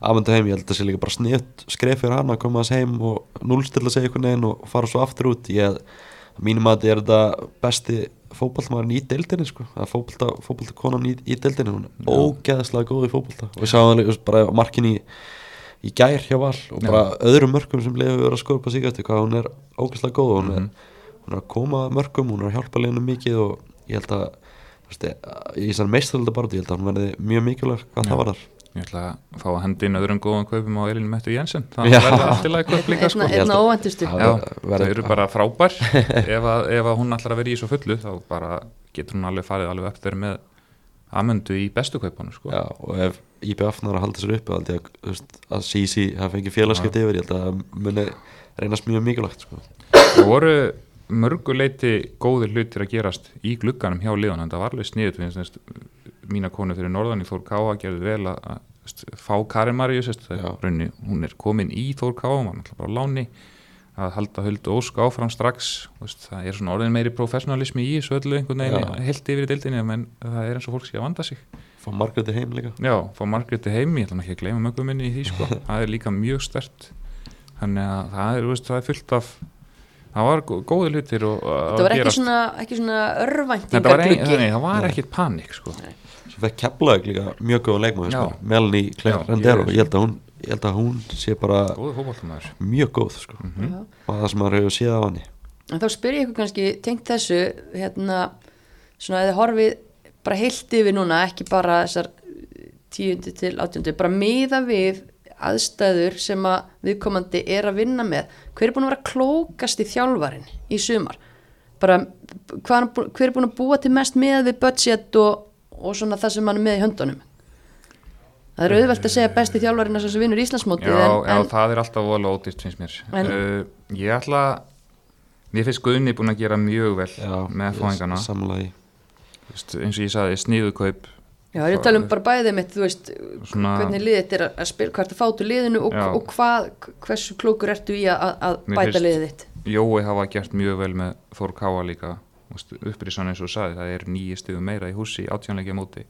afhendu heim, ég held að það sé líka bara sniðt skref fyrir hann að koma þess heim og núlstilla sig einhvern veginn og fara svo aftur út. Ég, mínum að þetta er þetta besti fótballmaðurinn í deildinni sko, að fótballta, fótballta konan í, í deildinni hún er ógeðslega góð í fótballta og við sáum það líka bara markin í í gær hjá Val og bara öðrum mörkum sem leiður verið að upp á síkast hvað hún er ógeðslega góð. Hún, er, hún er að koma að mörkum, hún er að hjálpa leginu mikið og ég held að í þessar meistarölda bara ég held að hún verði mjög mikilvæg hvað það var þar ég ætla að fá að hendi inn öðrum góðan kaupum á Elinu Mettu Jensen það Já. verða allt í lagi kaup líka sko einna, að- óvæntustu Já. Það eru bara frábær ef, að, ef að hún ætlar að vera í svo fullu þá bara getur hún alveg farið alveg upp þeir með amöndu í bestu kaupunum sko. Já, og ef IBF náður að halda sér upp held ég að, Sisi hafi fengið félagskeitt yfir, ég held að það muni reynast mjög mikilvægt sko. Það voru mörguleiti góðir hlutir að gerast í glugganum hjá liðan en það var alveg sniðut við mína konu fyrir norðan í Þór Káa gerði vel að, fá Karin raunni, hún er komin í Þór Káa hún var náttúrulega bara á láni að halda höldu ósk áfram strax veist, það er svona orðin meiri professionalismi í þessu öllu einhvern veginn heilt yfir í deildinni menn það er eins og fólk sé að vanda sig. Fá Margréti heim líka. Já, fá Margréti heim, ég ætla ekki að gleyma mögum minni í því sko, það er líka mjög stert þannig að það er, veist, það er fullt af það var gó- góðir hlutir og, þetta var ekki svona, ekki svona örvæntingar ein, gluggi nei, það var ekkit panik sko. Svo fekk Keflavík líka mjög góða leikmaður sko. Melanie Claire Rendero, ég- ég held að hún ég held að hún sé bara mjög góð sko. Mhm. og það sem maður hefur séð af hann en þá spyr ég ykkur kannski tengt þessu hérna, svona þið horfið bara heilt yfir núna, ekki bara þessar tíundi til átjundi, bara miða við aðstæður sem að viðkomandi er að vinna með hver er búin að vera klókast í þjálfarin í sumar bara er hver er búin að búa til mest með við budget og, og svona það sem hann er með í höndunum. Það er auðvelt að segja besti þjálfarin sem vinnur Íslandsmótið Já, en, já, en það er alltaf vola ódýrt finnst mér. En- uh, Ég ætla Mér finnst Guðni búin að gera mjög vel Já, með Samlega í eins og ég sagði, sniðukaup já, ég tala um bara bæðið mitt þú veist, Svona- hvernig liðið þetta er að- spila hvað er að fá til liðinu og, og hvað, hversu klókur ertu í að, að bæta liðið þitt? Jói hafa gert mjög vel með Þór Káa líka upprisann eins og sagði, það er nýju stigum meira í húsi átjónleikja móti.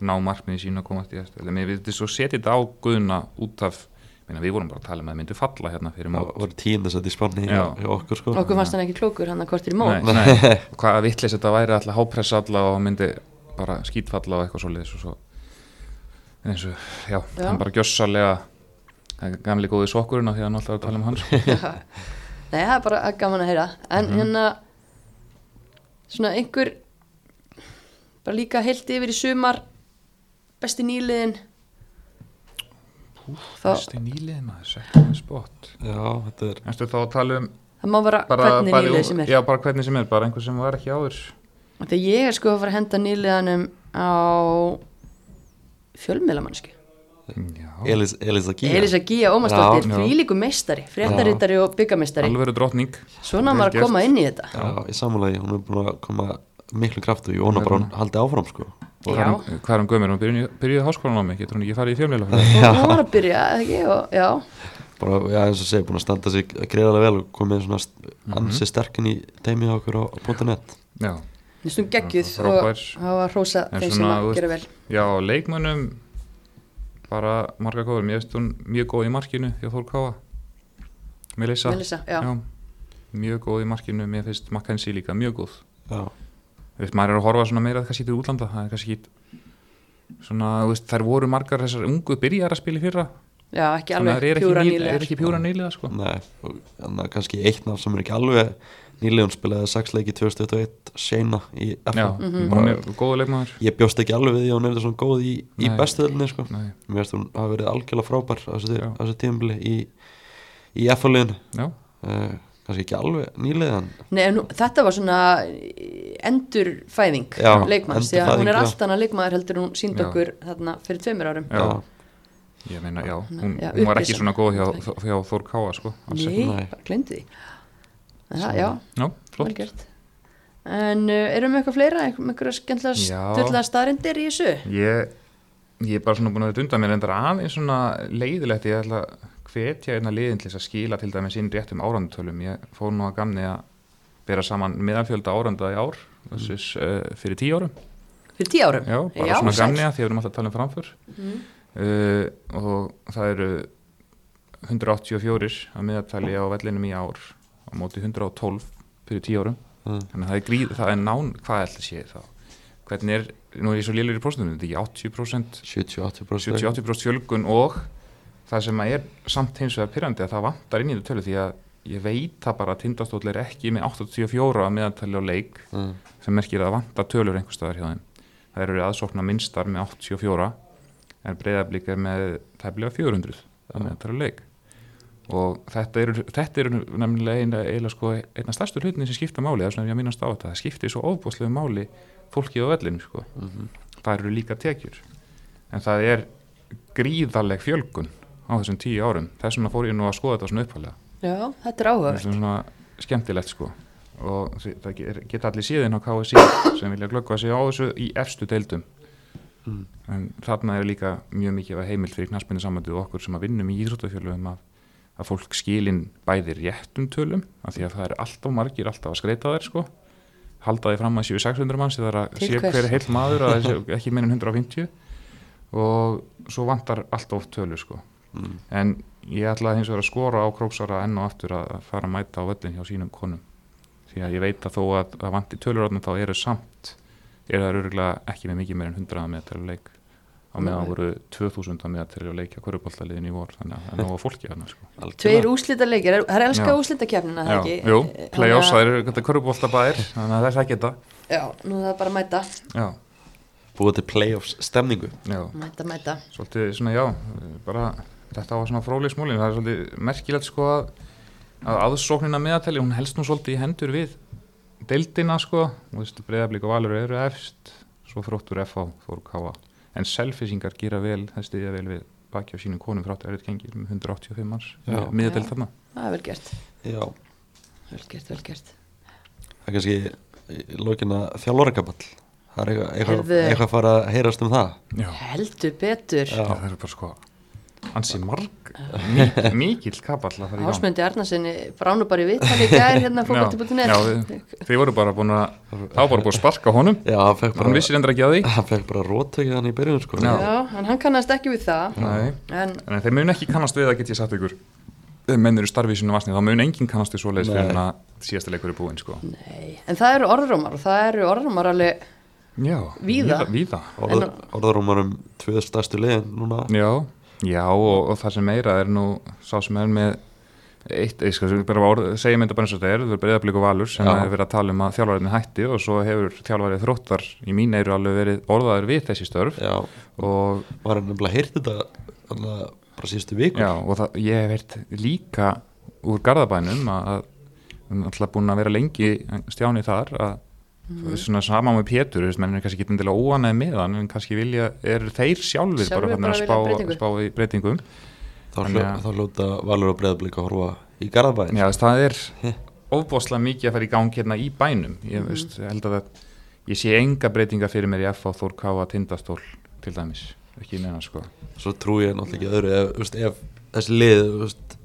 Ná markmiði sín að komast í eftir mér vildi svo setja þetta á Guðna út af minna, við vorum bara að tala um að það myndi falla hérna fyrir Það mót. voru tíundasætt í spanni okkur sko. Okkur fannst hann ekki klókur hann að kortir í mót. Nei, nei, hvað vittlis þetta væri alltaf hápressa alla og myndi bara skítfalla og eitthvað og svo eins og, já, Já. hann bara gjössalega gamli góði sokkurinn af því að hann alltaf að tala um hans Nei, það er bara gaman að heyra. En Mhm. hérna svona einhver bara líka heilt yfir í sumar besti nýliðin. Þá, Besti nýlið maður, sekkum spott. Já, þetta er Erstu þá að tala um það má vera bara, hvernig bæði- nýlið sem er. Já, bara hvernig sem er, bara einhver sem var ekki áður. Þegar ég er sko að fara að henda nýliðanum á fjölmiðlamannsku Elisa Gía. Elisa Gía Ómarsdóttir, Já. því líku meistari fréttarittari og byggamestari alveg drottning. Svona Vel maður að koma inn í þetta. Já, í samanlegi, hún er búin að koma miklu kraftu Ég vona bara að hún haldi áfram sko. Hvað er hún- hvað er hún gömur? Hún byrjuði, byrjuði háskólan á mig, getur hún ekki farið í fjölmiðla og hún var að byrja, ekki, og, já. Bara, já, eins og segi, búin að standa sig greiðarlega vel og komið svona st- Mhm. ansi sterkinn í teimi á okkur á, .net. Já, Næstum geggjuð og hafa hrósa þeim svona, sem að gera vel. já leikmönnum bara marga góður mér veist hún mjög góð í markinu hjá Þór Káa Melissa, Melissa, já. mjög góð í markinu. Mér finnst Mackenzie líka mjög góð. Já, Þú veist, maður er að horfa svona meira kannski til útlanda. Það er kannski ekki svona, þú veist, þær voru margar þessar ungu byrjar að spila í fyrra. Já, ekki að alveg pjúra nýlega er ekki pjúra nýlega sko. nei, og að kannski eitt nafn sem er ekki alveg nýlega hún spilaði sex leiki 2021 Shayna í FA Já, Mhm. hún er góðu leikmaður. Ég bjóst ekki alveg við því að hún er svona góð í, í Nei. bestuðlinni sko. Mér veist hún hafa verið algjörlega frábær á þessu, Já. á þessu tímabili í, í FA-liðinu já, uh, kannski ekki alveg nýlega en Nei, nú, þetta var svona endurfæðing Já, leikmanns, því að hún endurfæðing, er allt annað leikmaður heldur hún sínd okkur þarna fyrir tveimur árum. Já, Já. ég meina, já hún, Já, hún var ekki svona góð hjá, hjá Þór Káa sko. Nei, Nei. bara glemdi því það, Já, Já, vel flott. gert. En uh, erum við eitthvað fleira, eitthvað skemmtilega Já. styrlaða staðrindir í þessu? Ég, ég er bara svona búin að vera undan mér endar aðeins svona leiðilegt ég ætla að hvetja einna liðin til þess að skila til dæmis inn réttum árandutölum ég fór nú að gamni að bera saman meðalfjölda áranda í ár versus uh, fyrir tíu árum. Fyrir tíu árum? já, bara svona sæll. gamni að því að við erum alltaf að tala um framför. Mhm. uh, og það eru 184 að meðaltali á vellinum í ár á móti 112 fyrir tíu árum. Mm. þannig að það er gríð, það er nán hvað ætla sé þá? Hvernig er, nú er ég svo lélur í próstunum þetta er ekki 80% 70-80% 70-80% fjölgun og það sem að er samt hins vegar pyrrandi að það vantar inn í þetta tölu því að ég veit það bara að tindastóll er ekki með 84 að meðantali á leik mm. sem merkir að vantar tölur einhver staðar hjá þeim. Það eru aðsóknar minnstar með 84 en breyðablík er með tæflega 400 að meðantali á leik og þetta eru, þetta eru nefnilega eina, eina sko, einna stærstu hlutin sem skipta máli, það er svona ég mínast á þetta. Það skiptir svo ofbúslega máli fólkið á vellinu sko. Mhm. það eru líka tekjur. En það er gríðarleg fjölgun á þessum tíu árum. Þess vegna fór ég nú að skoða þetta svona upphælega Já, þetta er áhugavert. Þetta er svona skemmtilegt sko. Og það ge- geta allir síðan á KSI sem vilja glöggva sig á þessu í efstu deildum. Mm. en þarna er líka mjög mikið að heimild fyrir knarspinni samvændið og okkur sem að vinnum í íþróttafjölum að, að fólk skilin bæði réttum tölum af því að það er alltaf margir alltaf að skreita þær sko. Halda því fram að séu 600 manns eða að Til sé hvers? hver heill maður að það sé ekki meira en 150 og svo vantar alltaf oft tölur sko. Mm. en ég ætla hins vegar að skora á króksara enn og aftur að að fara að mæta á völlin hjá sínum konum. Því að ég veit að þó að, að vanti tölur þá eru samt er það örgulega ekki með mikið meir en 100 meðal leik á meðan voru 2000 meðal leik á körubóltaliðin í vor þannig að það er nóga fólki þarna sko. Tveir úslita leikir, það er elska úslitakefnina það jú, play-offs, það eru þetta körubóltabæðir þannig að það er ekki þetta að- Já, nú er það bara að mæta. Já, Búið til playoffs stemningu. Já, Mæta, mæta. Svolítið svona já bara þetta var svona fróðleg smúlin það er svolítið merkilegt sko að, að aðsóknina meðatali, hún helst nú svolítið í hendur við deildina sko en selfisingar gera vel, það stiðja vel við baki á sínum konum fráttu erið gengir með 185 manns, miðadelt þarna. Það er vel gert, Já, vel gert, vel gert. Það er kannski í lókina þjálfarakaball Það er eitthvað, eitthvað, eitthvað að fara að heyrast um það. Já, heldur betur. Já. það eru bara sko ansi marg, mik mikill kapall að fara í gang Ásmundi Arnarsinni bránu bara í viðtali í gær hérna Já, fókbalti.net já, við- Þið voru bara búin að þá bara búin að sparka honum Já, hann fekk hann vissir endur ekki að því hann fekk bara róttökið hann í byrjun sko. Já. Já, en hann kannast ekki við það Nei. En en þeir mun ekki kannast við að get ég sagt ykkur menn eru starfið í sinu vasni þá mun enginn kannast við svoleiðis Nei. fyrir en að síðasta leikur er búinn sko. nei, en það eru orðrómar og það eru orðrómar alveg Já, Víða. víða. Orð, En- Orðarúmar um tvö stærstu liðin núna Já, já og, og það sem meira er nú sá sem er með eitt, ég skal segja mynda bara eins og þetta er það er breyðablík og valur sem hefur verið að tala um að þjálfariðin hætti og svo hefur þjálfarið þróttar í mín eiru alveg verið orðaður við þessi störf. Já, og var hann nefnilega heyrt þetta bara síðustu vikur? Já, og það, ég hef veit líka úr Garðabænum að, við erum alltaf búin að vera lengi stjáni þar að Mhm. svona sama með Pétur, þú veist, menn er kannski ekki endilega óanæði með hann, en kannski vilja, eru þeir sjálfur bara, bara bara að spá, breytingu. spá í breytingum þá, Þannig hljó, að- þá hljóta Valur og Breiðablík að horfa í Garðabæn Já, það er ofbóðslega mikið að fara í gang hérna í bænum ég, Mhm. veist, ég held að það, ég sé enga breytinga fyrir mér í F á Þór Káa Tindastól til dæmis, ekki neina sko svo trú ég náttúrulega ekki öðru ef, þú veist, ef þessi lið þú veist,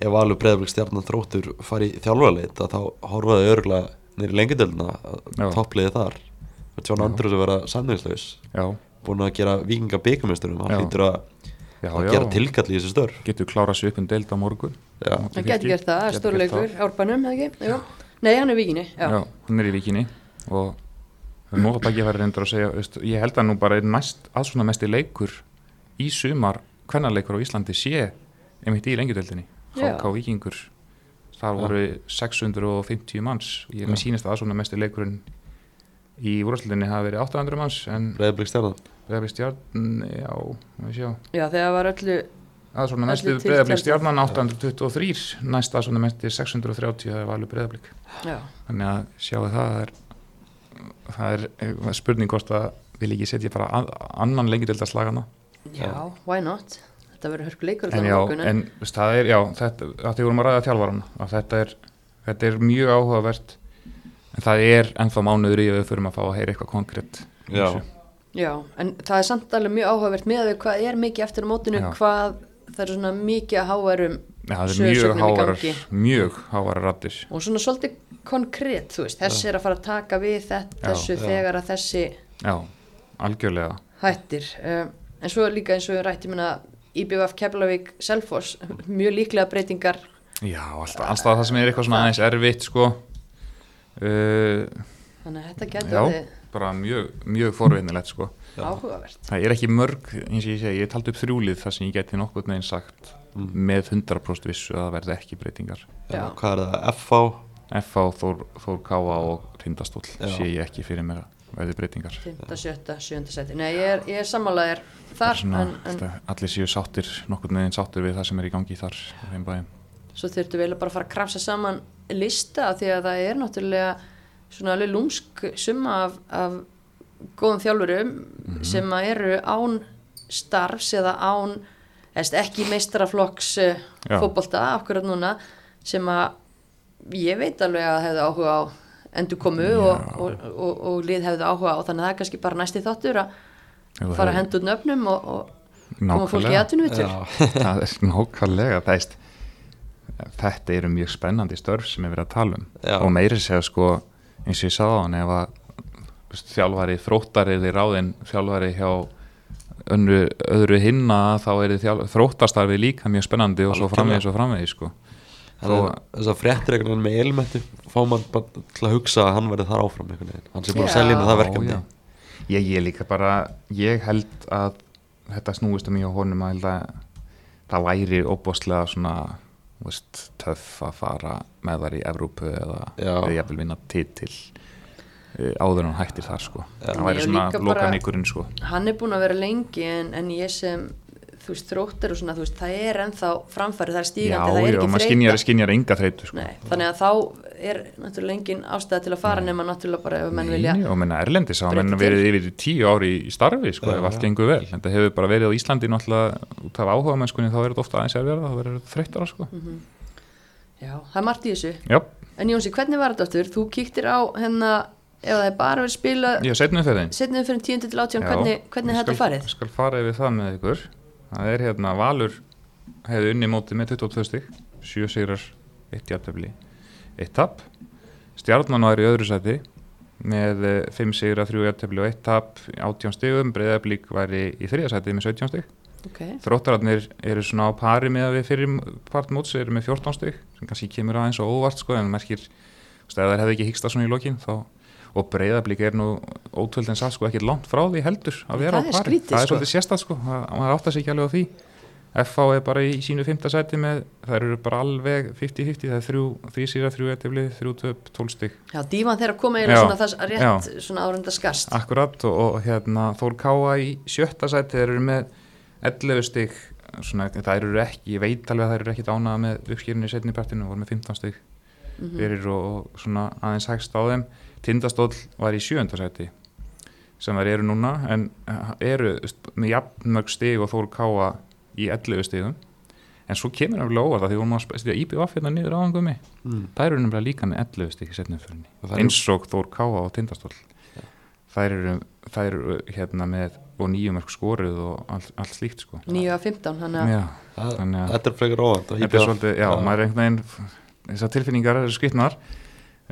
ef Valur Breiðablík stjarnan þróttur fari í þjálfarleit að þá horfaði örgulega nýri lengjadöluna Já. toppliði þar. Já. Andrews að vera samningslaus. Já, búin að gera vikinga byggumisturum hann hlýtur að, já, að já, gera tilkall í þessi störf. Getur klárað sér upp um deild á morgun. Hann getur gert það, það stórleikur gert árbænum, eða ekki? Nei, hann er vikinni já. Já, hann er í vikinni og það nú að ekki færi reyndur að segja veist, ég held að nú bara er næst að svona mesti leikur í sumar hvernarleikur á Íslandi sé einmitt í lengjudeldinni Já. HK Það voru 650 manns. Ég með sýnist að svona mesti leikurinn í úrvarslutinni hafi verið 800 manns en Breiðablík stjarnan Breiðablik stjarn já, má við sjá. Já, þegar var öllu að svona Öllu mesti tiltaldið. Breiðablik stjarnan 823 næst að svona mesti 630 það var alveg Breiðablik. Já, þannig að sjáu það það er, það er spurning hvort að vil ekki setja bara að, annan lengjadöldaslagana já, why not þetta verður hörku leikur en já, en veist, það er já, þetta, að því vorum að ræða þjálfarana að þetta er, þetta er mjög áhugavert en það er ennþá mánuður í að við förum að fá að heyra eitthvað konkrétt Já. já, en það er samt alveg mjög áhugavert með að við hvað er mikið eftir á mótinu Já. hvað það er svona mikið að hávarum Já, það er mjög hávarar mjög hávarar rattir og svona svolítið konkrétt, þú veist, þessi er að fara að taka við þetta, Já, þessu já. þegar að þessi já, algjörlega. hættir. Um, en svo líka eins og við rættum minna IBF Keflavík Selfoss. Mjög líklega breytingar. Já, alltaf, alltaf það sem er eitthvað svona aðeins erfitt sko. Uh, þannig að þetta getur já, orðið bara mjög, mjög forvinnilegt sko. Áhugavert. Það er ekki mörg, eins og ég segi, ég taldi upp þrjúlið þar sem ég geti nokkuð neginn sagt Mm. með 100% vissu að það verði ekki breytingar. Já, hvað er það? FH FH, Þór, Þór Káa og Tindastóll Já. sé ég ekki fyrir mér að verði breytingar. 5. 7. 7. seti Nei, ég er, er sammálaðir þar Svona, en, en en, allir séu sáttir, nokkuð neginn sáttir við það sem er í gangi þar svo þurftu vel að bara fara að krafsa saman lista því að það er náttúrulega svona alveg lúmsk summa af, af góðum þjálfurum Mhm. sem að eru án starfs eða án eða ekki meistaraflokks uh, Já. fótbolta akkurat núna sem að ég veit alveg að hefðu áhuga á endur komu og, og, og, og lið hefðu áhuga á. Þannig að það er kannski bara næsti þáttur að það fara að henda út nöfnum og, og koma fólki í Já, það er nákvæmlega, veist, þetta eru mjög spennandi störf sem er verið að tala um. Já. og meiri segja sko, eins og ég sagði á hann, ef að þjálfari þróttari er ráðinn þjálfari hjá önru, öðru hinna þá er þjálf, þróttastarfi líka mjög spennandi og svo framvegis og framvegis sko. Þannig Þó- að þess að fréttir einhvern veginn með elmetti fá mann bara til að hugsa að hann verði þar áfram einhvern veginn, hann sé búin að selja inn það verkefni. Já, ég, ég líka bara ég held að þetta snúist um í á honum að held að það væri óbúslega svona þú veist, töff að fara með þar í Evrópu eða, eða ég vil vinna titil uh, áður en hann hættir þar sko. Það væri Ég svona líka bara- lokaníkurinn sko. hann er búin að vera lengi en, en ég sem þú veist, þróttir og svona, þú veist, það er ennþá framfæri, það er Já, stígandi, það er já, ekki maður skinjar, skinjar enga þreytu sko. Nei, þannig að þá er náttúrulega engin ástæða til að fara nema náttúrulega bara ef menn vilja Nei, og menna Erlendis breyta menn verið yfir tíu ári í starfi sko, ef allt gengur vel, en það hefur bara verið á Íslandi náttúrulega út af áhuga mennskunni þá er þetta ofta aðeins erfiðara, þá verður þetta þreyttara sko. Mhm. Já, það er margt í þessu Já, En Jónsi, hvernig var þetta aftur? Þú kíktir á hérna, ef það er bara verið spila ég setnum fyrir þeim setnið fyrir 10 til 18, hvernig, hvernig er þetta farið? Skal fara yfir það með ykkur Það er hérna Valur hefði unni mótið með 22 stig 7 sigrar, 1 jafntöfli 1 tap. Stjarnan var í öðru sæti með 5 sigrar, 3 jafntöfli og 1 tap 18 stigum, Breiðablík var í, í þriða sæti með 17 stig. Ok, Þróttararnir eru svona á pari með að við fyrir part móts eru með 14 stig sem kannski kemur aðeins og óvart sko en merkir, ef þær hefði ekki hyggsta svona í lokin þá, og breyðablík er nú ótvöld en satt sko ekki langt frá því heldur að vera Það er á pari, skrítið, það er sko. svolítið sko það- maður átt að sig ekki alveg á því. FH er bara í sínu fymta sæti með þær eru bara alveg 50-50 það er þrjú, þrjú síra, þrjú ettifli, þrjú töp, 12 stig. Já, dívan þeirra koma Já, svona þess rétt svona árunda skast. Akkurat og, og hérna Þór Káa í sjötta sæti þeir eru með 11 stig svona, það eru ekki, ég veit alveg að það eru ekki ánað með uppskýrinni í setnipartinu, voru með 15 stig Mhm. fyrir og, og svona aðeins hægst á þeim Tindastóll var í sjönda sæti sem þær eru núna en eh, eru með jafnmörg stig og Þór Káa í 11 stigum. En svo kemur það óvart að því vorum að spæstja IBVF hérna niður áðangum mm. það eru nefnilega líka með 11 stig í það eru- eins og Þór Káa og Tindastóll. Þær eru, þær eru hérna með og nýjumörk skoruð og allt, allt slíkt sko. 9 af 15, þannig að Það- að Þetta er frekar óvænt þetta er svolítið, já, maður er einhvern veginn þessar tilfinningar eru skritnar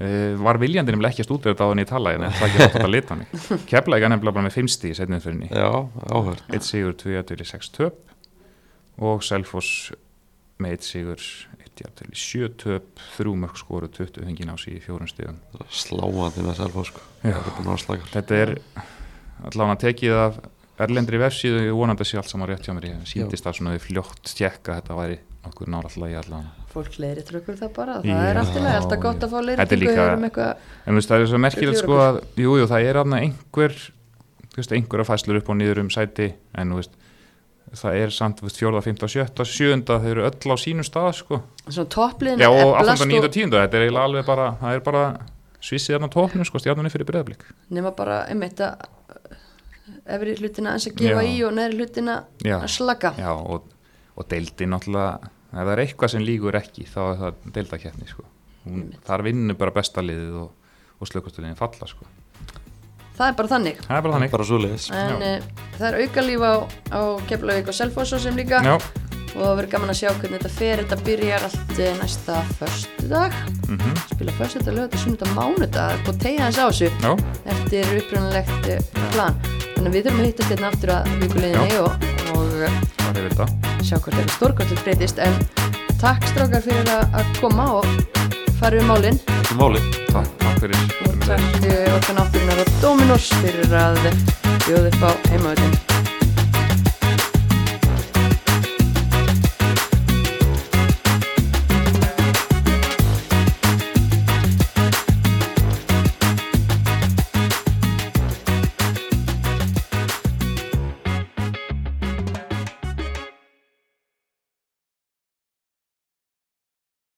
uh, var viljandi nefnilega ekki að stúta þetta á henni í tala en það ekki að þetta lita hann keflaði nefnilega bara með 5 stig í setnumförinni Já, áhör eitt sigur, 2 jættur í 6 töp. Og Selfoss með eitt sigur, eitt jættur í 7 töp, þrjú mörg skoru 20 hengin á sig í fjórun stigum. Sláandi með selfá sko. Er þetta er allavega tekið af erlendri vefsíðu. Ég vonandi að sé allt saman rétt hjá mér. Ég síndist að svona við fljótt tjekka þetta væri okkur nára alltaf í allavega fólk leiðri trökkur það bara, það Já, er allt í lagi, alltaf gott að fá um eitthvað, en veist það er svo merkilegt sko að jú, jú, það er aðna einhver þú veist, einhverja fæslur upp og niður um sæti en veist það er samt fjórða, fymta, sjötta, sjöunda þau eru öll á sínum stað sko svona toppliðin já og eflast 8. 9. 10. þetta er eiginlega alveg bara það er bara svissið þarna á tóknum sko stjarnunni fyrir breyðablík nema bara einmitt að efri hlutina eins að gefa Já. í og neðri hlutina Já. að slaka já og, og deildi náttúrulega ef það er eitthvað sem lígur ekki þá er það deildakeppni sko. Hún, þar vinnur bara besta liðið og, og slökustuliðin falla sko. Það er bara þannig. Það er bara þannig. Bara en uh, það er aukalíf á, á Keflavík og Selfoss og sem líka. Já, og það verður gaman að sjá hvernig þetta fer. Þetta byrjar allt eh, næsta föstudag. Mm spila föstudag, lögða, sunnudag, mánudag. Og tegja þess á þessu. Já, eftir upprunalegt eh, plan. Þannig að við þurfum að hittast hérna aftur að vikuleginni og, og eh, sjá hvort þetta stórkvæmlega breytist. En takk strákar fyrir að, koma og fara um málin. Ekki máli. Takk, takk fyrir. Og takk okkar náttúrunar og Dominos fyrir að bjóða upp á heimavöldin